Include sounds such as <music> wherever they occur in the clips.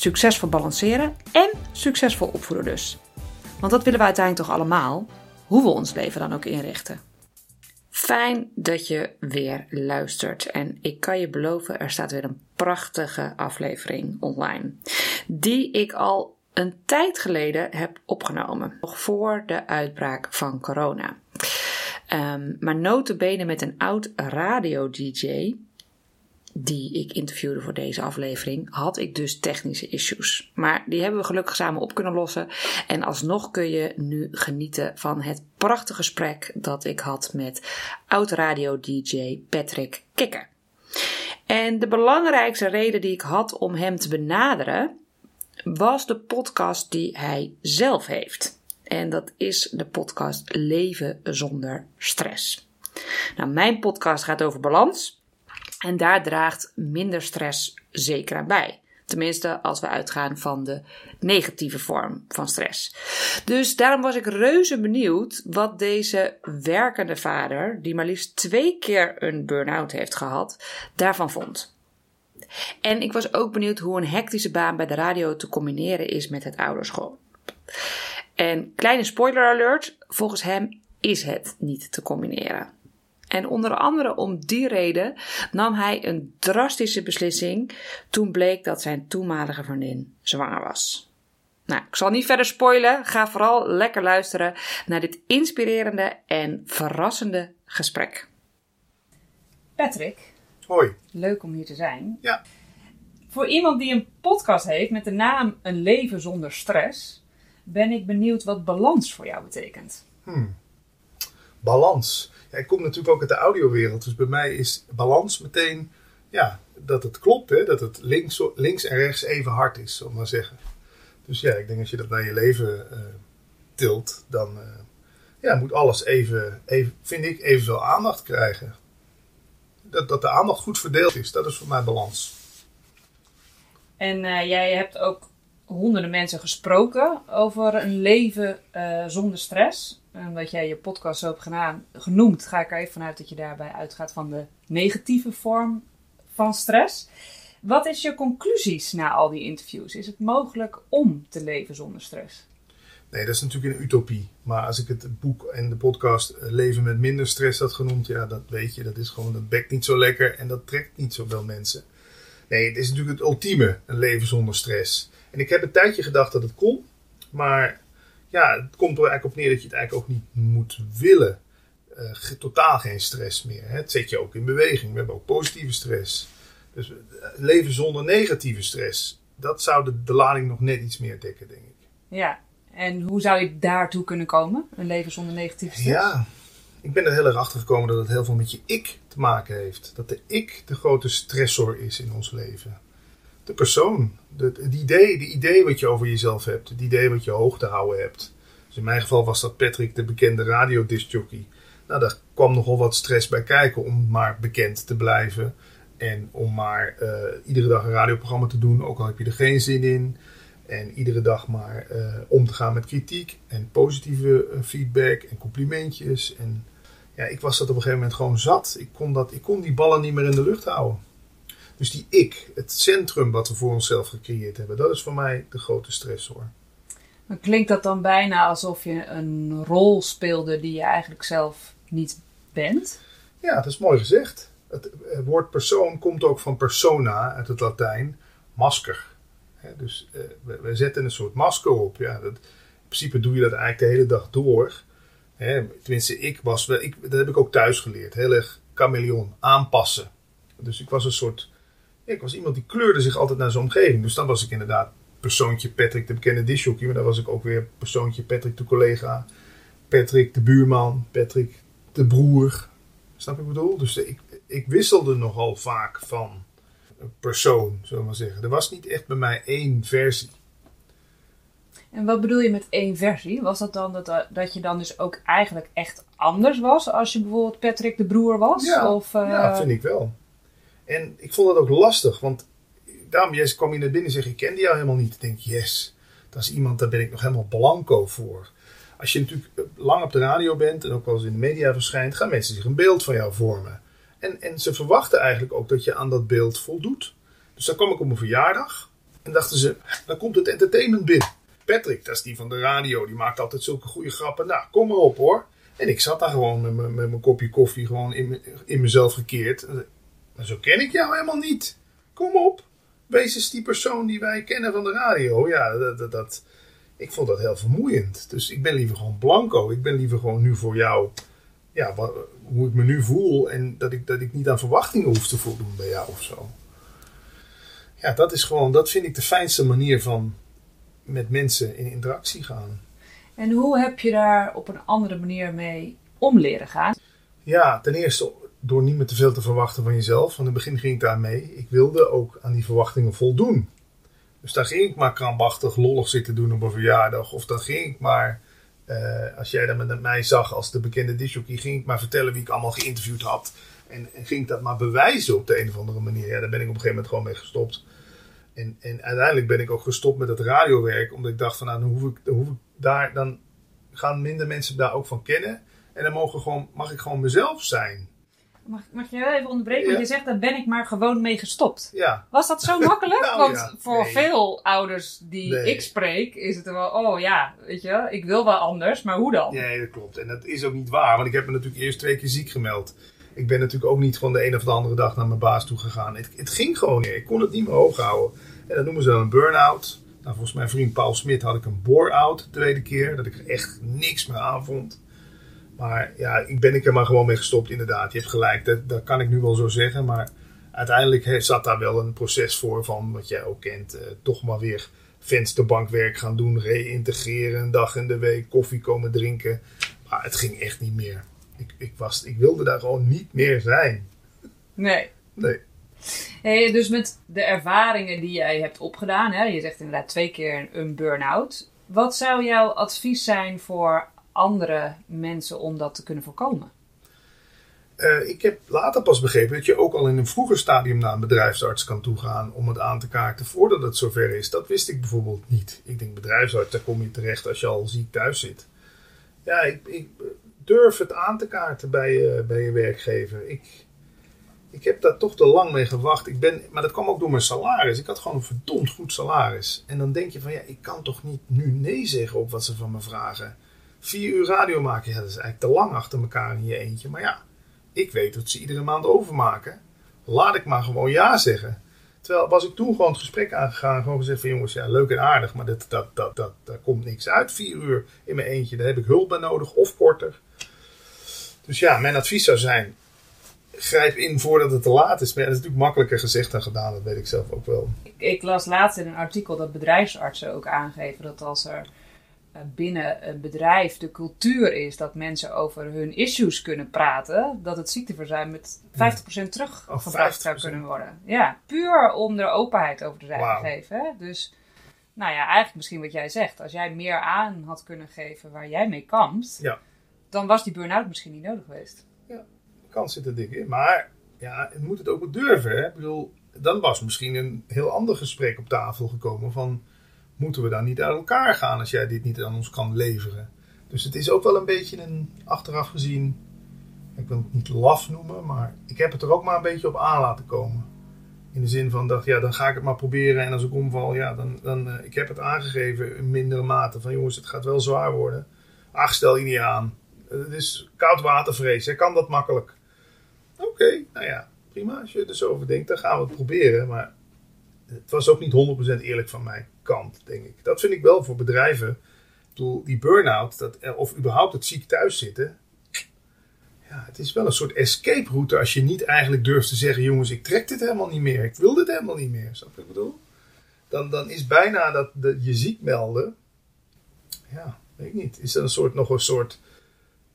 Succesvol balanceren en succesvol opvoeden dus. Want dat willen we uiteindelijk toch allemaal, hoe we ons leven dan ook inrichten. Fijn dat je weer luistert. En ik kan je beloven, er staat weer een prachtige aflevering online. Die ik al een tijd geleden heb opgenomen. Nog voor de uitbraak van corona. Um, maar notabene met een oud radio-dj die ik interviewde voor deze aflevering, had ik dus technische issues. Maar die hebben we gelukkig samen op kunnen lossen. En alsnog kun je nu genieten van het prachtige gesprek dat ik had met oud-radio-dj Patrick Kikker. En de belangrijkste reden die ik had om hem te benaderen, was de podcast die hij zelf heeft. En dat is de podcast Leven zonder stress. Nou, mijn podcast gaat over balans. En daar draagt minder stress zeker aan bij. Tenminste, als we uitgaan van de negatieve vorm van stress. Dus daarom was ik reuze benieuwd wat deze werkende vader, die maar liefst twee keer een burn-out heeft gehad, daarvan vond. En ik was ook benieuwd hoe een hectische baan bij de radio te combineren is met het ouderschap. En kleine spoiler alert, volgens hem is het niet te combineren. En onder andere om die reden nam hij een drastische beslissing toen bleek dat zijn toenmalige vriendin zwanger was. Nou, ik zal niet verder spoilen. Ga vooral lekker luisteren naar dit inspirerende en verrassende gesprek. Patrick. Hoi. Leuk om hier te zijn. Ja. Voor iemand die een podcast heeft met de naam Een leven zonder stress, ben ik benieuwd wat balans voor jou betekent. Hmm. Balans. Ik kom natuurlijk ook uit de audiowereld, dus bij mij is balans meteen ja, dat het klopt, hè? dat het links, links en rechts even hard is, zal ik maar zeggen. Dus ja, ik denk als je dat naar je leven uh, tilt, dan uh, ja, moet alles even, even, vind ik, evenveel aandacht krijgen. Dat, dat de aandacht goed verdeeld is, dat is voor mij balans. En uh, jij hebt ook honderden mensen gesproken over een leven zonder stress. En wat jij je podcast zo hebt genoemd, ga ik er even vanuit dat je daarbij uitgaat van de negatieve vorm van stress. Wat is je conclusies na al die interviews? Is het mogelijk om te leven zonder stress? Nee, dat is natuurlijk een utopie. Maar als ik het boek en de podcast eh, Leven met minder stress had genoemd, ja, dat weet je, dat is gewoon, dat bekt niet zo lekker en dat trekt niet zoveel mensen. Nee, het is natuurlijk het ultieme, een leven zonder stress. En ik heb een tijdje gedacht dat het kon, maar ja, het komt er eigenlijk op neer dat je het eigenlijk ook niet moet willen. Uh, totaal geen stress meer. Hè. Het zet je ook in beweging. We hebben ook positieve stress. Dus uh, leven zonder negatieve stress. Dat zou de, de lading nog net iets meer dekken, denk ik. Ja, en hoe zou je daartoe kunnen komen? Een leven zonder negatieve stress? Ja, ik ben er heel erg achter gekomen dat het heel veel met je ik te maken heeft. Dat de ik de grote stressor is in ons leven de persoon. Het, idee, de idee wat je over jezelf hebt. Het idee wat je hoog te houden hebt. Dus in mijn geval was dat Patrick, de bekende radiodiscjockey. Nou, daar kwam nogal wat stress bij kijken om maar bekend te blijven. En om maar uh, iedere dag een radioprogramma te doen, ook al heb je er geen zin in. En iedere dag maar uh, om te gaan met kritiek en positieve uh, feedback en complimentjes. En ja, ik was dat op een gegeven moment gewoon zat. Ik kon, dat, ik kon die ballen niet meer in de lucht houden. Dus die ik, het centrum wat we voor onszelf gecreëerd hebben, dat is voor mij de grote stressor. Maar klinkt dat dan bijna alsof je een rol speelde die je eigenlijk zelf niet bent? Ja, dat is mooi gezegd. Het, woord persoon komt ook van persona uit het Latijn, masker. dus uh, we, zetten een soort masker op. Ja, dat, in principe doe je dat eigenlijk de hele dag door. tenminste, ik was wel, ik, dat heb ik ook thuis geleerd. Heel erg chameleon, aanpassen. Dus ik was een soort ik was iemand die kleurde zich altijd naar zijn omgeving. Dus dan was ik inderdaad persoontje Patrick, de bekende disjockey. Maar dan was ik ook weer persoontje Patrick, de collega. Patrick, de buurman. Patrick, de broer. Snap je wat ik bedoel? Dus ik, ik wisselde nogal vaak van persoon, zullen we maar zeggen. Er was niet echt bij mij één versie. En wat bedoel je met één versie? Was dat dan dat, dat je dan dus ook eigenlijk echt anders was als je bijvoorbeeld Patrick de broer was? Ja, of, uh... ja vind ik wel. En ik vond dat ook lastig, want daarom, jij kwam je naar binnen en zeg ik kende jou helemaal niet. Ik denk, yes, dat is iemand, daar ben ik nog helemaal blanco voor. Als je natuurlijk lang op de radio bent en ook wel eens in de media verschijnt, gaan mensen zich een beeld van jou vormen. En, en ze verwachten eigenlijk ook dat je aan dat beeld voldoet. Dus dan kwam ik op mijn verjaardag en dachten ze, dan komt het entertainment binnen. Patrick, dat is die van de radio, die maakt altijd zulke goede grappen. Nou, kom maar op hoor. En ik zat daar gewoon met, met mijn kopje koffie gewoon in, in mezelf gekeerd. Maar zo ken ik jou helemaal niet. Kom op. Wees eens die persoon die wij kennen van de radio. Ja, dat, dat, dat, ik vond dat heel vermoeiend. Dus ik ben liever gewoon blanco. Ik ben liever gewoon nu voor jou. Ja, wat, hoe ik me nu voel. En dat ik, dat ik niet aan verwachtingen hoef te voldoen bij jou of zo. Ja, dat is gewoon, dat vind ik de fijnste manier van met mensen in interactie gaan. En hoe heb je daar op een andere manier mee om leren gaan? Ja, ten eerste door niet meer te veel te verwachten van jezelf. Van in het begin ging ik daar mee. Ik wilde ook aan die verwachtingen voldoen. Dus daar ging ik maar krampachtig lollig zitten doen op een verjaardag. Of dan ging ik maar, uh, als jij dan met mij zag als de bekende disjockey, ging ik maar vertellen wie ik allemaal geïnterviewd had. En, en, ging ik dat maar bewijzen op de een of andere manier. Ja, daar ben ik op een gegeven moment gewoon mee gestopt. En, en uiteindelijk ben ik ook gestopt met het radiowerk. Omdat ik dacht van nou, dan hoef ik, hoef ik daar, dan gaan minder mensen daar ook van kennen. En dan mogen gewoon, mag ik gewoon mezelf zijn. Mag, mag je wel even onderbreken? Want je zegt, daar ben ik maar gewoon mee gestopt. Ja. Was dat zo makkelijk? <laughs> Nou, Want ja. voor Nee. veel ouders die Nee. ik spreek, is het er wel, oh ja, weet je, ik wil wel anders, maar hoe dan? Nee, dat klopt. En dat is ook niet waar. Want ik heb me natuurlijk eerst twee keer ziek gemeld. Ik ben natuurlijk ook niet gewoon de een of de andere dag naar mijn baas toe gegaan. Het, het ging gewoon niet. Ik kon het niet meer hoog houden. En dat noemen ze dan een burn-out. Nou, volgens mijn vriend Paul Smit had ik een bore-out de tweede keer. Dat ik er echt niks meer aan vond. Maar ja, ik ben ik er maar gewoon mee gestopt inderdaad. Je hebt gelijk, dat, dat kan ik nu wel zo zeggen. Maar uiteindelijk zat daar wel een proces voor van, wat jij ook kent, eh, toch maar weer vensterbankwerk gaan doen, reïntegreren, een dag in de week, koffie komen drinken. Maar het ging echt niet meer. Ik, ik, was, ik wilde daar gewoon niet meer zijn. Nee. Nee. Hey, dus met de ervaringen die jij hebt opgedaan, hè, je zegt inderdaad twee keer een burn-out. Wat zou jouw advies zijn voor andere mensen om dat te kunnen voorkomen? Eh, ik heb later pas begrepen dat je ook al in een vroeger stadium naar een bedrijfsarts kan toegaan om het aan te kaarten voordat het zover is. Dat wist ik bijvoorbeeld niet. Ik denk bedrijfsarts, daar kom je terecht als je al ziek thuis zit. Ja, ik, ik durf het aan te kaarten bij, je- bij je werkgever. Ik, ik heb daar toch te lang mee gewacht. Ik ben, maar dat kwam ook door mijn salaris. Ik had gewoon een verdomd goed salaris. En dan denk je van ja, ik kan toch niet nu nee zeggen op wat ze van me vragen. Vier uur radio maken, ja, dat is eigenlijk te lang achter elkaar in je eentje. Maar ja, ik weet dat ze iedere maand overmaken. Laat ik maar gewoon ja zeggen. Terwijl was ik toen gewoon het gesprek aangegaan. Gewoon gezegd van jongens, ja leuk en aardig. Maar dat, dat, dat, dat, daar komt niks uit. Vier uur in mijn eentje. Daar heb ik hulp bij nodig. Of korter. Dus ja, mijn advies zou zijn. Grijp in voordat het te laat is. Maar dat is natuurlijk makkelijker gezegd dan gedaan. Dat weet ik zelf ook wel. Ik, ik las laatst in een artikel dat bedrijfsartsen ook aangeven dat als er binnen een bedrijf de cultuur is dat mensen over hun issues kunnen praten, dat het ziekteverzuim met 50% teruggebracht zou 50%. kunnen worden. Ja, puur om er openheid over te zijn Wauw. gegeven. Hè? Dus, nou ja, eigenlijk misschien wat jij zegt. Als jij meer aan had kunnen geven waar jij mee kampt, Ja. dan was die burn-out misschien niet nodig geweest. Kans zit er dik in. Maar ja, het moet het ook wel durven. Hè? Ik bedoel, dan was misschien een heel ander gesprek op tafel gekomen van... Moeten we dan niet uit elkaar gaan als jij dit niet aan ons kan leveren? Dus het is ook wel een beetje een achteraf gezien... Ik wil het niet laf noemen, maar ik heb het er ook maar een beetje op aan laten komen. In de zin van, dacht, ja, dan ga ik het maar proberen. En als ik omval, ja, dan, dan eh, ik heb het aangegeven in mindere mate. Van jongens, het gaat wel zwaar worden. Ach, stel je niet aan. Het is koud watervrees, kan dat makkelijk. Oké, nou ja, prima. Als je er zo over denkt, dan gaan we het proberen. Maar het was ook niet 100% eerlijk van mijn kant, denk ik. Dat vind ik wel voor bedrijven. Bedoel, die burn-out, eh, of überhaupt het ziek thuis zitten. Ja, het is wel een soort escape route als je niet eigenlijk durft te zeggen: jongens, ik trek dit helemaal niet meer. Ik wil dit helemaal niet meer. Snap ik bedoel? Dan, dan is bijna dat je ziek melden. Ja, weet ik niet. Is dat een soort, nog een soort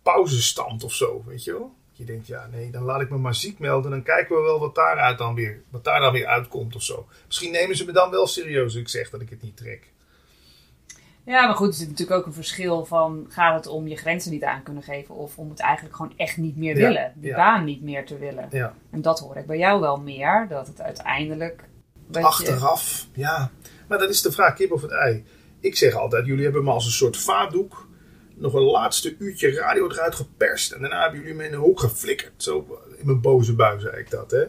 pauzestand of zo, weet je wel? Je denkt, ja nee, dan laat ik me maar ziek melden. Dan kijken we wel wat, daaruit dan weer, wat daar dan weer uitkomt of zo. Misschien nemen ze me dan wel serieus als ik zeg dat ik het niet trek. Ja, maar goed, er zit natuurlijk ook een verschil van... gaat het om je grenzen niet aan kunnen geven... of om het eigenlijk gewoon echt niet meer Ja, willen. Die ja. baan niet meer te willen. Ja. En dat hoor ik bij jou wel meer. Dat het uiteindelijk... je- Achteraf, ja. Maar dat is de vraag, kip of het ei. Ik zeg altijd, jullie hebben me als een soort vaatdoek nog een laatste uurtje radio eruit geperst. En daarna hebben jullie me in een hoek geflikkerd. Zo in mijn boze bui zei ik dat. Hè.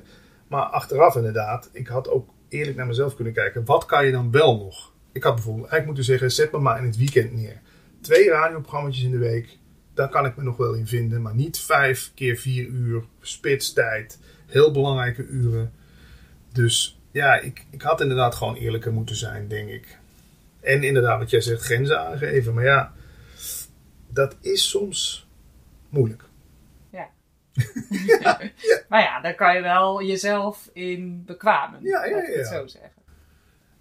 Maar achteraf inderdaad, ik had ook eerlijk naar mezelf kunnen kijken. Wat kan je dan wel nog? Ik had bijvoorbeeld eigenlijk moeten zeggen, zet me maar in het weekend neer. Twee radioprogramma's in de week, daar kan ik me nog wel in vinden. Maar niet vijf keer vier uur, spitstijd, heel belangrijke uren. Dus ja, ik, ik had inderdaad gewoon eerlijker moeten zijn, denk ik. En inderdaad, wat jij zegt, grenzen aangeven. Maar ja, dat is soms moeilijk. <laughs> Maar ja, daar kan je wel jezelf in bekwamen. Ja, ja, het ja. zo zeggen.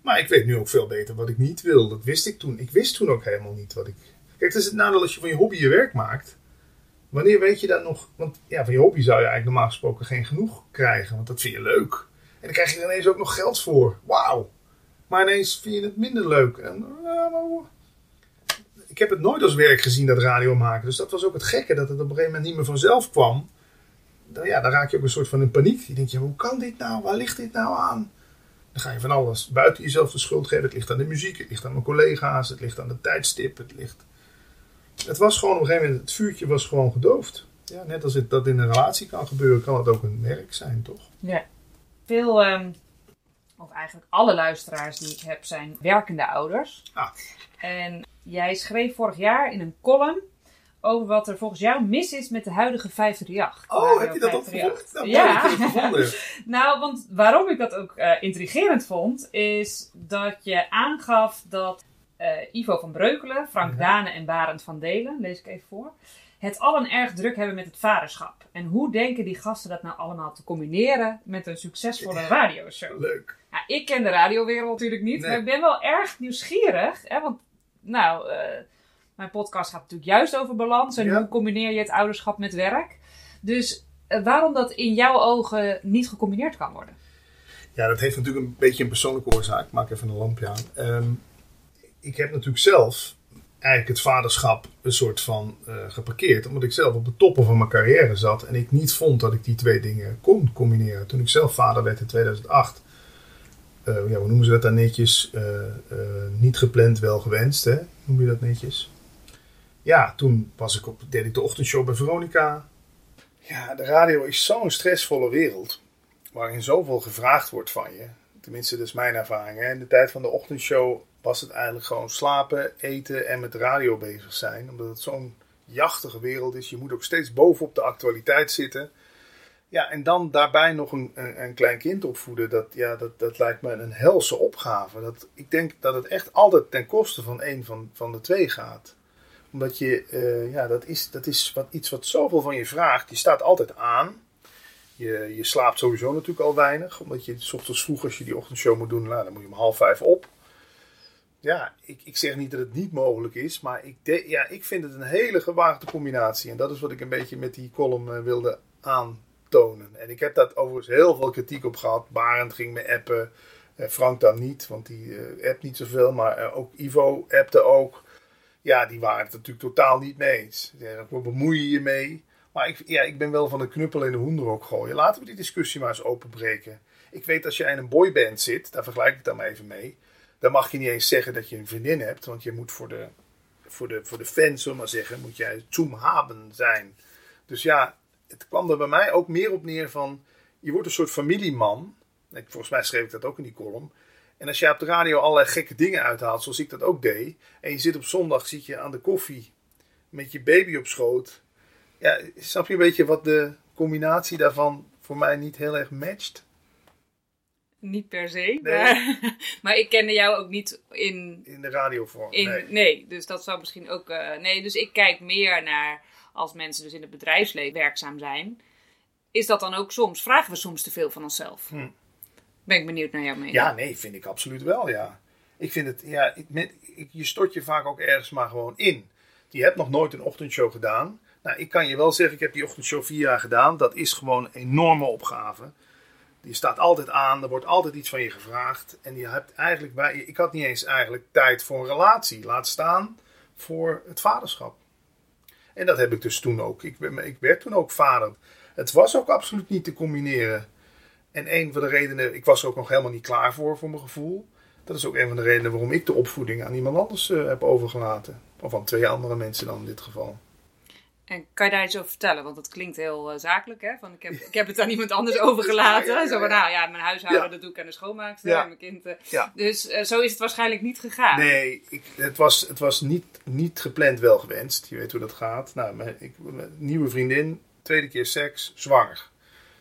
Maar ik weet nu ook veel beter wat ik niet wil. Dat wist ik toen. Ik wist toen ook helemaal niet wat ik. Kijk, het is het nadeel als je van je hobby je werk maakt. Wanneer weet je dat nog? Want ja, van je hobby zou je eigenlijk normaal gesproken geen genoeg krijgen. Want dat vind je leuk. En dan krijg je er ineens ook nog geld voor. Wauw. Maar ineens vind je het minder leuk. En, ja, hoe- ik heb het nooit als werk gezien, dat radio maken. Dus dat was ook het gekke, dat het op een gegeven moment niet meer vanzelf kwam. Dan, ja, dan raak je ook een soort van in paniek. Je denkt, ja, hoe kan dit nou? Waar ligt dit nou aan? Dan ga je van alles buiten jezelf de schuld geven. Het ligt aan de muziek, het ligt aan mijn collega's, het ligt aan de tijdstip. Het, ligt... het was gewoon op een gegeven moment, het vuurtje was gewoon gedoofd. Ja, net als het dat in een relatie kan gebeuren, kan het ook een werk zijn, toch? Ja. Veel, ehm, of eigenlijk alle luisteraars die ik heb, zijn werkende ouders. Ah. En jij schreef vorig jaar in een column over wat er volgens jou mis is met de huidige 538. Oh, heb je dat 538. opgevolgd? Nou, Ja. gevonden. <laughs> Nou, want waarom ik dat ook eh, intrigerend vond, is dat je aangaf dat eh, Ivo van Breukelen, Frank Ja. Dane en Barend van Delen, lees ik even voor, het allen erg druk hebben met het vaderschap. En hoe denken die gasten dat nou allemaal te combineren met een succesvolle radioshow? Leuk. Ik ken de radiowereld natuurlijk niet, Nee. maar ik ben wel erg nieuwsgierig. Hè, want, nou, eh, mijn podcast gaat natuurlijk juist over balans en Ja. hoe combineer je het ouderschap met werk. Dus eh, waarom dat in jouw ogen niet gecombineerd kan worden? Ja, dat heeft natuurlijk een beetje een persoonlijke oorzaak. Ik maak even een lampje aan. Ehm, ik heb natuurlijk zelf eigenlijk het vaderschap een soort van eh, geparkeerd. Omdat ik zelf op de toppen van mijn carrière zat. En ik niet vond dat ik die twee dingen kon combineren. Toen ik zelf vader werd in 2008. eh, ja, hoe noemen ze dat dan netjes? Eh, niet gepland, wel gewenst. Hè? Noem je dat netjes? Ja, toen was ik op, deed ik de ochtendshow bij Veronica. Ja, de radio is zo'n stressvolle wereld waarin zoveel gevraagd wordt van je. Tenminste, dat is mijn ervaring. Hè. In de tijd van de ochtendshow was het eigenlijk gewoon slapen, eten en met radio bezig zijn. Omdat het zo'n jachtige wereld is. Je moet ook steeds bovenop de actualiteit zitten. Ja, en dan daarbij nog een, een, een klein kind opvoeden. Dat, ja, dat, dat lijkt me een helse opgave. Dat, ik denk dat het echt altijd ten koste van een van, van de twee gaat omdat je, eh, ja, dat is, dat is wat, iets wat zoveel van je vraagt. Je staat altijd aan. Je, je slaapt sowieso natuurlijk al weinig. Omdat je s ochtends vroeg, als je die ochtendshow moet doen, nou, dan moet je om half vijf op. Ja, ik, ik zeg niet dat het niet mogelijk is. Maar ik, ja, ik vind het een hele gewaagde combinatie. En dat is wat ik een beetje met die column eh, wilde aantonen. En ik heb daar overigens heel veel kritiek op gehad. Barend ging me appen. Eh, Frank dan niet, want die eh appt niet zoveel. Maar ook Ivo appte ook. Ja, die waren het natuurlijk totaal niet mee eens. Waar bemoei je je mee? Maar ik, ja, ik ben wel van de knuppel in de hoenderhok gooien. Laten we die discussie maar eens openbreken. Ik weet als je in een boyband zit, daar vergelijk ik dan maar even mee. Dan mag je niet eens zeggen dat je een vriendin hebt. Want je moet voor de, voor de, voor de fans, zullen maar zeggen, moet jij haben zijn. Dus ja, het kwam er bij mij ook meer op neer van... Je wordt een soort familieman. Volgens mij schreef ik dat ook in die column. En als je op de radio allerlei gekke dingen uithaalt, zoals ik dat ook deed. En je zit op zondag, zit je aan de koffie met je baby op schoot. Ja, snap je een beetje wat de combinatie daarvan voor mij niet heel erg matcht? Niet per se. Nee. Maar, <laughs> maar ik kende jou ook niet in. In de radiovorm. in nee. nee. dus dat zou misschien ook. eh, nee, dus ik kijk meer naar als mensen dus in het bedrijfsleven werkzaam zijn. Is dat dan ook soms? Vragen we soms te veel van onszelf? Hm. Ben ik benieuwd naar jouw mening. Ja, nee, vind ik absoluut wel, ja. Ik vind het, ja, ik, met, ik- je stort je vaak ook ergens maar gewoon in. Je hebt nog nooit een ochtendshow gedaan. Nou, ik kan je wel zeggen, ik heb die ochtendshow vier jaar gedaan. Dat is gewoon een enorme opgave. Je staat altijd aan, er wordt altijd iets van je gevraagd. En je hebt eigenlijk bij, ik had niet eens eigenlijk tijd voor een relatie. Laat staan voor het vaderschap. En dat heb ik dus toen ook. Ik, ik werd toen ook vader. Het was ook absoluut niet te combineren. En een van de redenen, ik was er ook nog helemaal niet klaar voor, voor mijn gevoel. Dat is ook een van de redenen waarom ik de opvoeding aan iemand anders uh, heb overgelaten. Of aan twee andere mensen dan in dit geval. En kan je daar iets over vertellen? Want dat klinkt heel uh, zakelijk, hè? Van, ik, heb, ik heb het aan iemand anders overgelaten. Ja, ja, ja, zo van, nou ja, mijn huishouden, dat doe ik aan de schoonmaakster en mijn kind. Uh, dus uh, zo is het waarschijnlijk niet gegaan. Nee, ik, het was, het was niet, niet gepland, wel gewenst. Je weet hoe dat gaat. Nou, mijn, ik, mijn nieuwe vriendin, tweede keer seks, zwanger.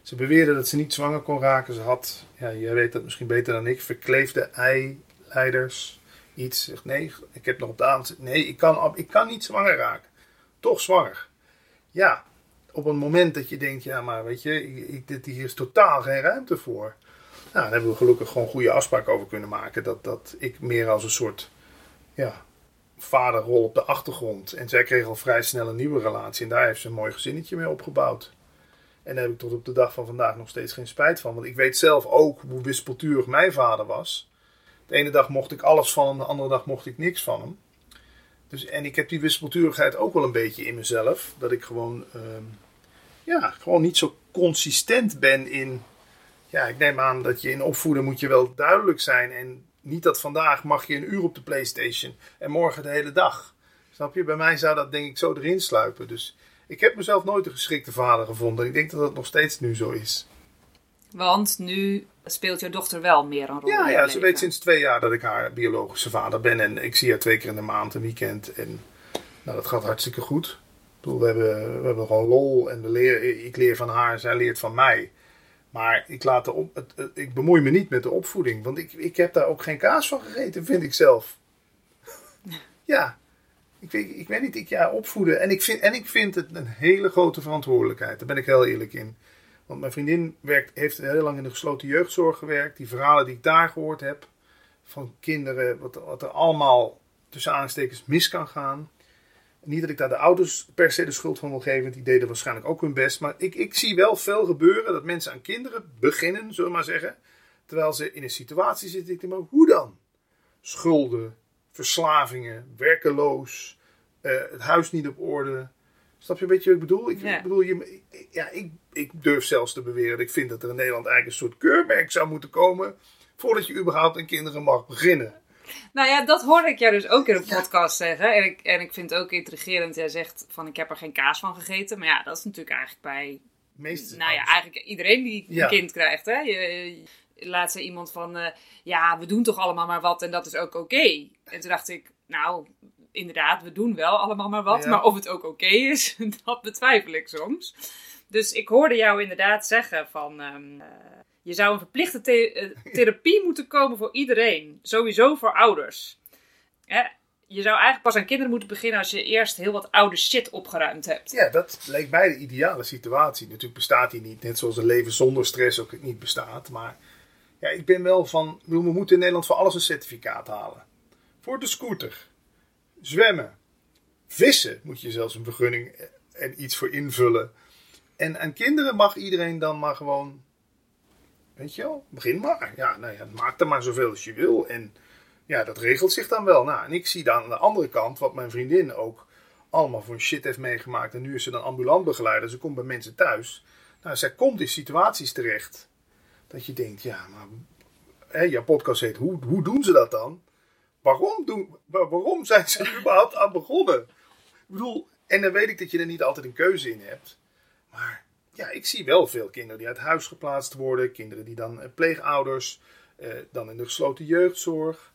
Ze beweerde dat ze niet zwanger kon raken. Ze had, ja, jij weet dat misschien beter dan ik, verkleefde eileiders. Iets. Zegt nee, ik heb nog op de avond. Nee, ik kan, ik kan niet zwanger raken. Toch zwanger. Ja, op een moment dat je denkt, ja, maar weet je, ik, hier is totaal geen ruimte voor. Nou, daar hebben we gelukkig gewoon goede afspraken over kunnen maken. Dat, dat ik meer als een soort ja, vaderrol op de achtergrond. En zij kreeg al vrij snel een nieuwe relatie. En daar heeft ze een mooi gezinnetje mee opgebouwd. En daar heb ik tot op de dag van vandaag nog steeds geen spijt van. Want ik weet zelf ook hoe wispelturig mijn vader was. De ene dag mocht ik alles van hem, de andere dag mocht ik niks van hem. Dus, en ik heb die wispelturigheid ook wel een beetje in mezelf. Dat ik gewoon, ehm, ja, gewoon niet zo consistent ben in. Ja, ik neem aan dat je in opvoeden moet je wel duidelijk zijn. En niet dat vandaag mag je een uur op de PlayStation en morgen de hele dag. Snap je? Bij mij zou dat denk ik zo erin sluipen. Dus ik heb mezelf nooit een geschikte vader gevonden. Ik denk dat dat nog steeds nu zo is. Want nu speelt jouw dochter wel meer een rol. Ja, ja ze weet sinds twee jaar dat ik haar biologische vader ben. En ik zie haar twee keer in de maand, een weekend. En nou, dat gaat hartstikke goed. Ik bedoel, we hebben, we hebben gewoon lol. En we leren, ik leer van haar, zij leert van mij. Maar ik, laat de op, het, ik bemoei me niet met de opvoeding. Want ik, ik heb daar ook geen kaas van gegeten, vind ik zelf. <laughs> ja, ik weet, ik weet niet, ik ja, opvoeden. En ik, vind, en ik vind het een hele grote verantwoordelijkheid. Daar ben ik heel eerlijk in. Want mijn vriendin werkt, heeft heel lang in de gesloten jeugdzorg gewerkt. Die verhalen die ik daar gehoord heb van kinderen, wat, er allemaal tussen aanstekens mis kan gaan. Niet dat ik daar de ouders per se de schuld van wil geven, die deden waarschijnlijk ook hun best. Maar ik, ik zie wel veel gebeuren dat mensen aan kinderen beginnen, zullen we maar zeggen. Terwijl ze in een situatie zitten, ik denk maar, hoe dan? Schulden, verslavingen, werkeloos, uh, het huis niet op orde. Snap je een beetje wat ik bedoel? Ik, ja. bedoel, je, ja, ik, ik durf zelfs te beweren dat ik vind dat er in Nederland eigenlijk een soort keurmerk zou moeten komen. voordat je überhaupt aan kinderen mag beginnen. Nou ja, dat hoorde ik jou dus ook in een podcast zeggen. En ik, en ik vind het ook intrigerend. Jij zegt van ik heb er geen kaas van gegeten. Maar ja, dat is natuurlijk eigenlijk bij. Meeste nou ja, eigenlijk iedereen die een kind krijgt. Hè? Je, laat ze iemand van. Uh, ja, we doen toch allemaal maar wat en dat is ook oké. En toen dacht ik, nou, inderdaad, we doen wel allemaal maar wat. Maar of het ook oké is, <laughs> dat betwijfel ik soms. Dus ik hoorde jou inderdaad zeggen van... Um, je zou een verplichte eh, therapie moeten komen voor iedereen. Sowieso voor ouders. je zou eigenlijk pas aan kinderen moeten beginnen als je eerst heel wat oude shit opgeruimd hebt. Ja, dat lijkt mij de ideale situatie. Natuurlijk bestaat die niet. Net zoals een leven zonder stress ook niet bestaat. Maar ja, ik ben wel van... We moeten in Nederland voor alles een certificaat halen. Voor de scooter zwemmen, vissen moet je zelfs een vergunning en iets voor invullen. En aan kinderen mag iedereen dan maar gewoon, weet je wel, begin maar. Ja, nou ja, maak er maar zoveel als je wil. En ja, dat regelt zich dan wel. Nou, en ik zie dan aan de andere kant wat mijn vriendin ook allemaal voor shit heeft meegemaakt. En nu is ze dan ambulant begeleider. Ze komt bij mensen thuis. Nou, zij komt in situaties terecht. Dat je denkt, ja, maar hè, jouw podcast heet, hoe, hoe doen ze dat dan? Waarom, doen, waarom zijn ze er <laughs> überhaupt aan begonnen? Ik bedoel, en dan weet ik dat je er niet altijd een keuze in hebt. Maar ja, ik zie wel veel kinderen die uit huis geplaatst worden. Kinderen die dan eh, pleegouders, eh, dan in de gesloten jeugdzorg.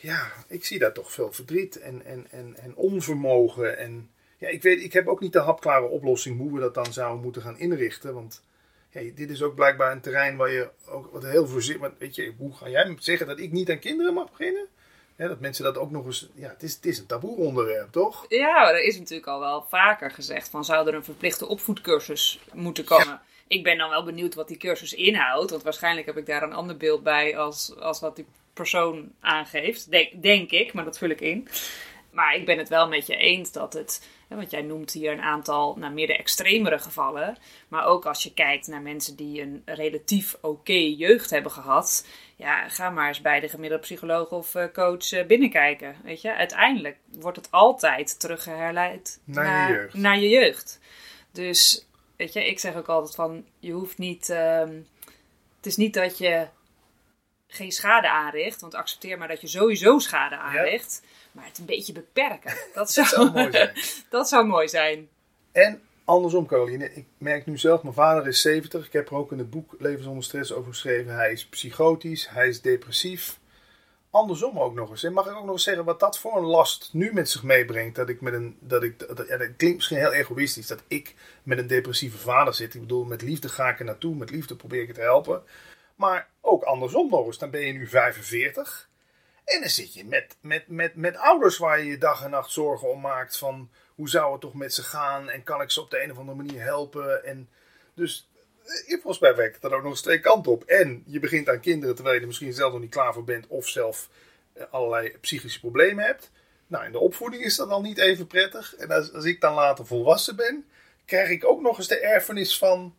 Ja, ik zie daar toch veel verdriet en, en, en, en onvermogen. En ja, ik, weet, ik heb ook niet de hapklare oplossing hoe we dat dan zouden moeten gaan inrichten. Want dit is ook blijkbaar een terrein waar je ook wat heel voorzichtig. Weet je, hoe ga jij zeggen dat ik niet aan kinderen mag beginnen? dat mensen dat ook nog eens. Ja, het is, het is een taboe onderwerp, toch? Ja, er is natuurlijk al wel vaker gezegd van zou er een verplichte opvoedcursus moeten komen. Ik ben dan wel benieuwd wat die cursus inhoudt. Want waarschijnlijk heb ik daar een ander beeld bij als, als wat die persoon aangeeft. Denk, denk ik, maar dat vul ik in. Maar ik ben het wel met je eens dat het, want jij noemt hier een aantal nou, meer de extremere gevallen. Maar ook als je kijkt naar mensen die een relatief oké jeugd hebben gehad. Ja, ga maar eens bij de gemiddelde psycholoog of eh, coach eh, binnenkijken. Weet je, uiteindelijk wordt het altijd teruggeherleid Naar je naar, jeugd. naar je jeugd. Dus, weet je, ik zeg ook altijd van, je hoeft niet... ehm, het is niet dat je geen schade aanricht, want accepteer maar dat je sowieso schade aanricht. Maar het een beetje beperken. <laughs> Dat zou, zou mooi zijn. <laughs> dat zou mooi zijn. En andersom, Caroline. Ik merk nu zelf, mijn vader is 70. Ik heb er ook in het boek Leven zonder stress over geschreven. Hij is psychotisch, hij is depressief. Andersom ook nog eens. En mag ik ook nog eens zeggen wat dat voor een last nu met zich meebrengt? Dat ik met een. Dat ik, dat, ja, dat klinkt misschien heel egoïstisch dat ik met een depressieve vader zit. Ik bedoel, met liefde ga ik er naartoe. Met liefde probeer ik het te helpen. Maar ook andersom nog eens. Dan ben je nu 45. En dan zit je met, met, met, met ouders waar je je dag en nacht zorgen om maakt. Van hoe zou het toch met ze gaan? En kan ik ze op de een of andere manier helpen? En dus eh, volgens mij werkt het er ook nog eens twee kanten op. En je begint aan kinderen terwijl je er misschien zelf nog niet klaar voor bent. Of zelf eh, allerlei psychische problemen hebt. Nou, in de opvoeding is dat dan niet even prettig. En als, als ik dan later volwassen ben, krijg ik ook nog eens de erfenis van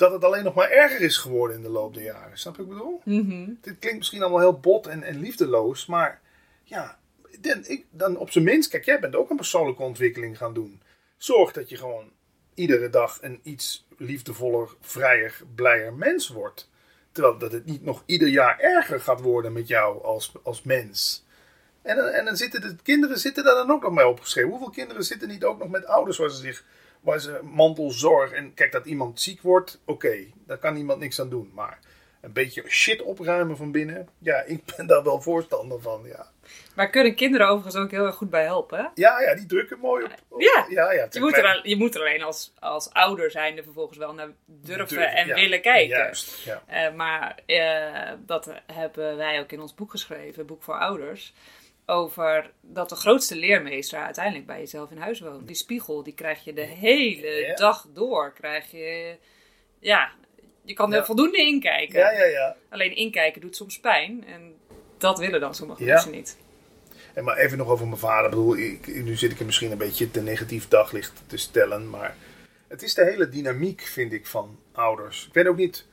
dat het alleen nog maar erger is geworden in de loop der jaren. Snap je wat ik bedoel? Dit klinkt misschien allemaal heel bot en, en liefdeloos, maar ja, dan, ik, dan op zijn minst, kijk, jij bent ook een persoonlijke ontwikkeling gaan doen. Zorg dat je gewoon iedere dag een iets liefdevoller, vrijer, blijer mens wordt. Terwijl dat het niet nog ieder jaar erger gaat worden met jou als, als mens. En, dan- en dan zitten de kinderen zitten daar dan ook nog mee opgeschreven. Hoeveel kinderen zitten niet ook nog met ouders waar ze zich waar ze mantelzorg en kijk dat iemand ziek wordt, oké, daar kan iemand niks aan doen. Maar een beetje shit opruimen van binnen, ja, <laughs> ik ben daar wel voorstander van, ja. Waar kunnen kinderen overigens ook heel erg goed bij helpen. hè? Ja, ja, die drukken mooi op. op- Ja. ja, ja Je moet, er, al- je moet er alleen als, als ouder zijnde vervolgens wel naar durven en ja, willen kijken. Juist, ja. Eh, maar eh, dat hebben wij ook in ons boek geschreven, Boek voor Ouders. Over dat de grootste leermeester uiteindelijk bij jezelf in huis woont. Die spiegel, die krijg je de hele Ja. dag door. Krijg je, ja, je kan er Ja. voldoende inkijken. Ja, ja, ja. Alleen inkijken doet soms pijn. En dat willen dan sommige Ja. mensen niet. En maar even nog over mijn vader. Ik bedoel, ik, nu zit ik er misschien een beetje te negatief daglicht te stellen. Maar het is de hele dynamiek, vind ik, van ouders. Ik weet ook niet.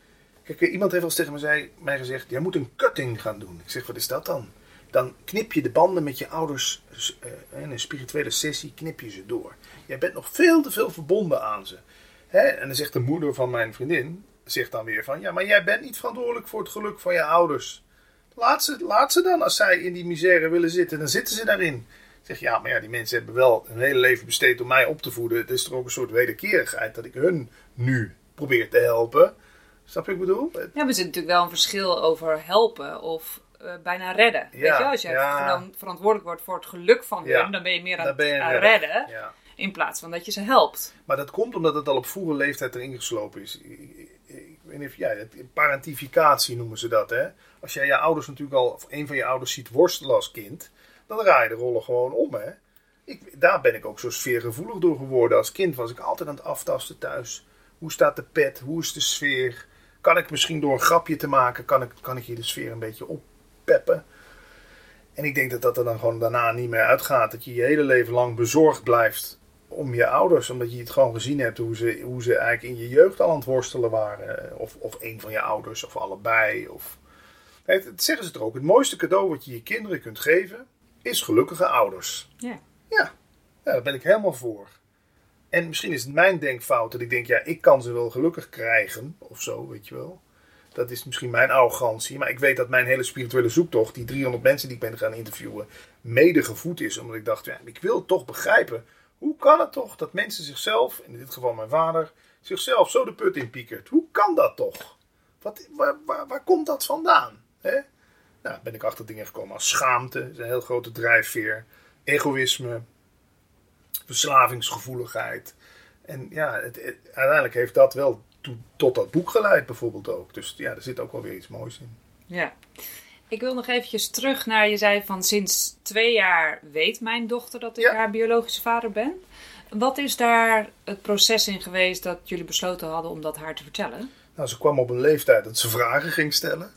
Kijk, iemand heeft wel eens tegen mij, zei, mij gezegd: Jij moet een cutting gaan doen. Ik zeg: Wat is dat dan? Dan knip je de banden met je ouders. eh, in een spirituele sessie knip je ze door. Jij bent nog veel te veel verbonden aan ze. Hè? En dan zegt de moeder van mijn vriendin: Zegt dan weer van: Ja, maar jij bent niet verantwoordelijk voor het geluk van je ouders. Laat ze, laat ze dan, als zij in die misère willen zitten, dan zitten ze daarin. Zeg, ja, maar ja, die mensen hebben wel hun hele leven besteed om mij op te voeden. Het is toch ook een soort wederkerigheid dat ik hun nu probeer te helpen. Snap je wat ik bedoel? Ja, maar er zit natuurlijk wel een verschil over helpen of eh, bijna redden. Weet je, als jij ja. veran- verantwoordelijk wordt voor het geluk van Ja. hun, dan ben je meer aan je het aan redden. In plaats van dat je ze helpt. Maar dat komt omdat het al op vroege leeftijd erin geslopen is. Ik, ik- ik weet niet of het- parentificatie noemen ze dat. Hè? Als jij je ouders natuurlijk al, of een van je ouders ziet worstelen als kind, dan draai je de rollen gewoon om. Hè? Ik, daar ben ik ook zo sfeergevoelig door geworden. Als kind was ik altijd aan het aftasten thuis. Hoe staat de pet? Hoe is de sfeer? Kan ik misschien door een grapje te maken, kan ik, kan ik hier de sfeer een beetje oppeppen? En ik denk dat dat er dan gewoon daarna niet meer uitgaat. Dat je je hele leven lang bezorgd blijft om je ouders. Omdat je het gewoon gezien hebt hoe ze, hoe ze eigenlijk in je jeugd al aan het worstelen waren. Of, of een van je ouders, of allebei. Of... Het, het zeggen ze er ook. Het mooiste cadeau wat je je kinderen kunt geven, is gelukkige ouders. Ja. Ja, ja daar ben ik helemaal voor. En misschien is het mijn denkfout dat ik denk, ja, ik kan ze wel gelukkig krijgen. Of zo, weet je wel. Dat is misschien mijn arrogantie. Maar ik weet dat mijn hele spirituele zoektocht, die 300 mensen die ik ben gaan interviewen, mede gevoed is. Omdat ik dacht, ja, ik wil toch begrijpen. Hoe kan het toch dat mensen zichzelf, in dit geval mijn vader, zichzelf zo de put in piekert? Hoe kan dat toch? Wat, waar, waar, komt dat vandaan? Hè? Nou, ben ik achter dingen gekomen als schaamte, is een heel grote drijfveer, egoïsme, verslavingsgevoeligheid. En ja, het, uiteindelijk heeft dat wel tot dat boek geleid bijvoorbeeld ook. Dus ja, er zit ook wel weer iets moois in. ja. Ik wil nog eventjes terug naar, je zei van sinds twee jaar weet mijn dochter dat ik Ja. haar biologische vader ben. Wat is daar het proces in geweest dat jullie besloten hadden om dat haar te vertellen? Nou, ze kwam op een leeftijd dat ze vragen ging stellen.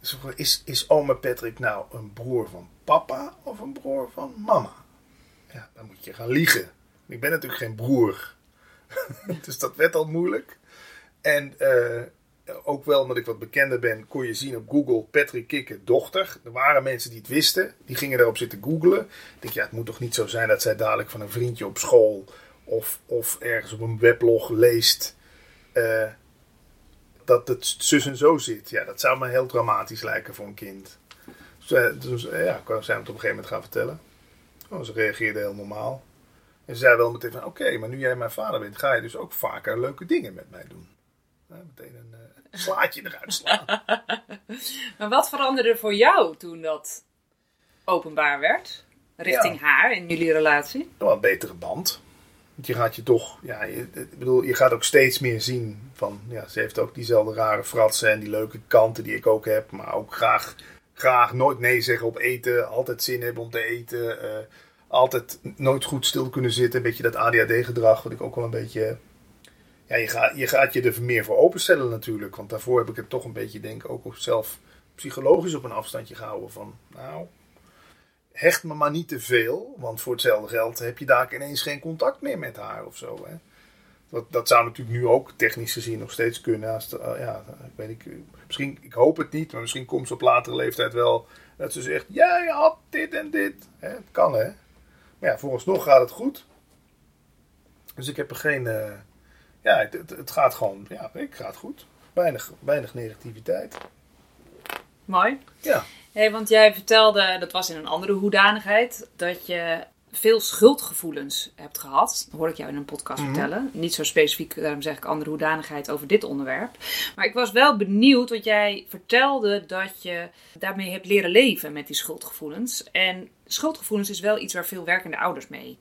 Ze vroeg, is, is oma Patrick nou een broer van papa of een broer van mama? ja, dan moet je gaan liegen. Ik ben natuurlijk geen broer. <laughs> dus dat werd al moeilijk. En uh, ook wel omdat ik wat bekender ben, kon je zien op Google Patrick Kikker dochter. Er waren mensen die het wisten, die gingen daarop zitten googlen. Ik denk, ja, het moet toch niet zo zijn dat zij dadelijk van een vriendje op school of, of ergens op een weblog leest uh, dat het zus en zo zit. Ja, dat zou me heel dramatisch lijken voor een kind. Dus, uh, dus ja, zijn we het op een gegeven moment gaan vertellen. Oh, ze reageerde heel normaal. En ze zei wel meteen van, oké, maar nu jij mijn vader bent, ga je dus ook vaker leuke dingen met mij doen. Meteen een slaatje eruit slaan. <laughs> maar wat veranderde voor jou toen dat openbaar werd? Richting haar in jullie relatie? Wel een betere band. Want je gaat je toch, ja, je, ik bedoel, je gaat ook steeds meer zien van, ja, ze heeft ook diezelfde rare fratsen en die leuke kanten die ik ook heb. Maar ook graag, graag nooit nee zeggen op eten, altijd zin hebben om te eten. Uh, altijd nooit goed stil kunnen zitten. Een beetje dat ADHD-gedrag, wat ik ook wel een beetje heb ja, je, gaat, je je er meer voor openstellen natuurlijk. Want daarvoor heb ik het toch een beetje, denk ik, ook zelf psychologisch op een afstandje gehouden. Van, nou, hecht me maar niet te veel. Want voor hetzelfde geld heb je daar ineens geen contact meer met haar of zo. Hè. Dat, dat zou natuurlijk nu ook technisch gezien nog steeds kunnen. Als ja, ik weet ik, misschien, ik hoop het niet, maar misschien komt ze op latere leeftijd wel dat ze zegt: Jij had dit en dit. Hè, het kan hè. Maar ja, vooralsnog gaat het goed. Dus ik heb er geen. Uh, ja, het, het, gaat gewoon, ja, het gaat goed. Weinig, weinig negativiteit. Mooi. Ja. Hey, want jij vertelde, dat was in een andere hoedanigheid, dat je veel schuldgevoelens hebt gehad. Dat hoor ik jou in een podcast mhm. vertellen. Niet zo specifiek, daarom zeg ik andere hoedanigheid over dit onderwerp. Maar ik was wel benieuwd, want jij vertelde dat je daarmee hebt leren leven met die schuldgevoelens. En schuldgevoelens is wel iets waar veel werkende ouders mee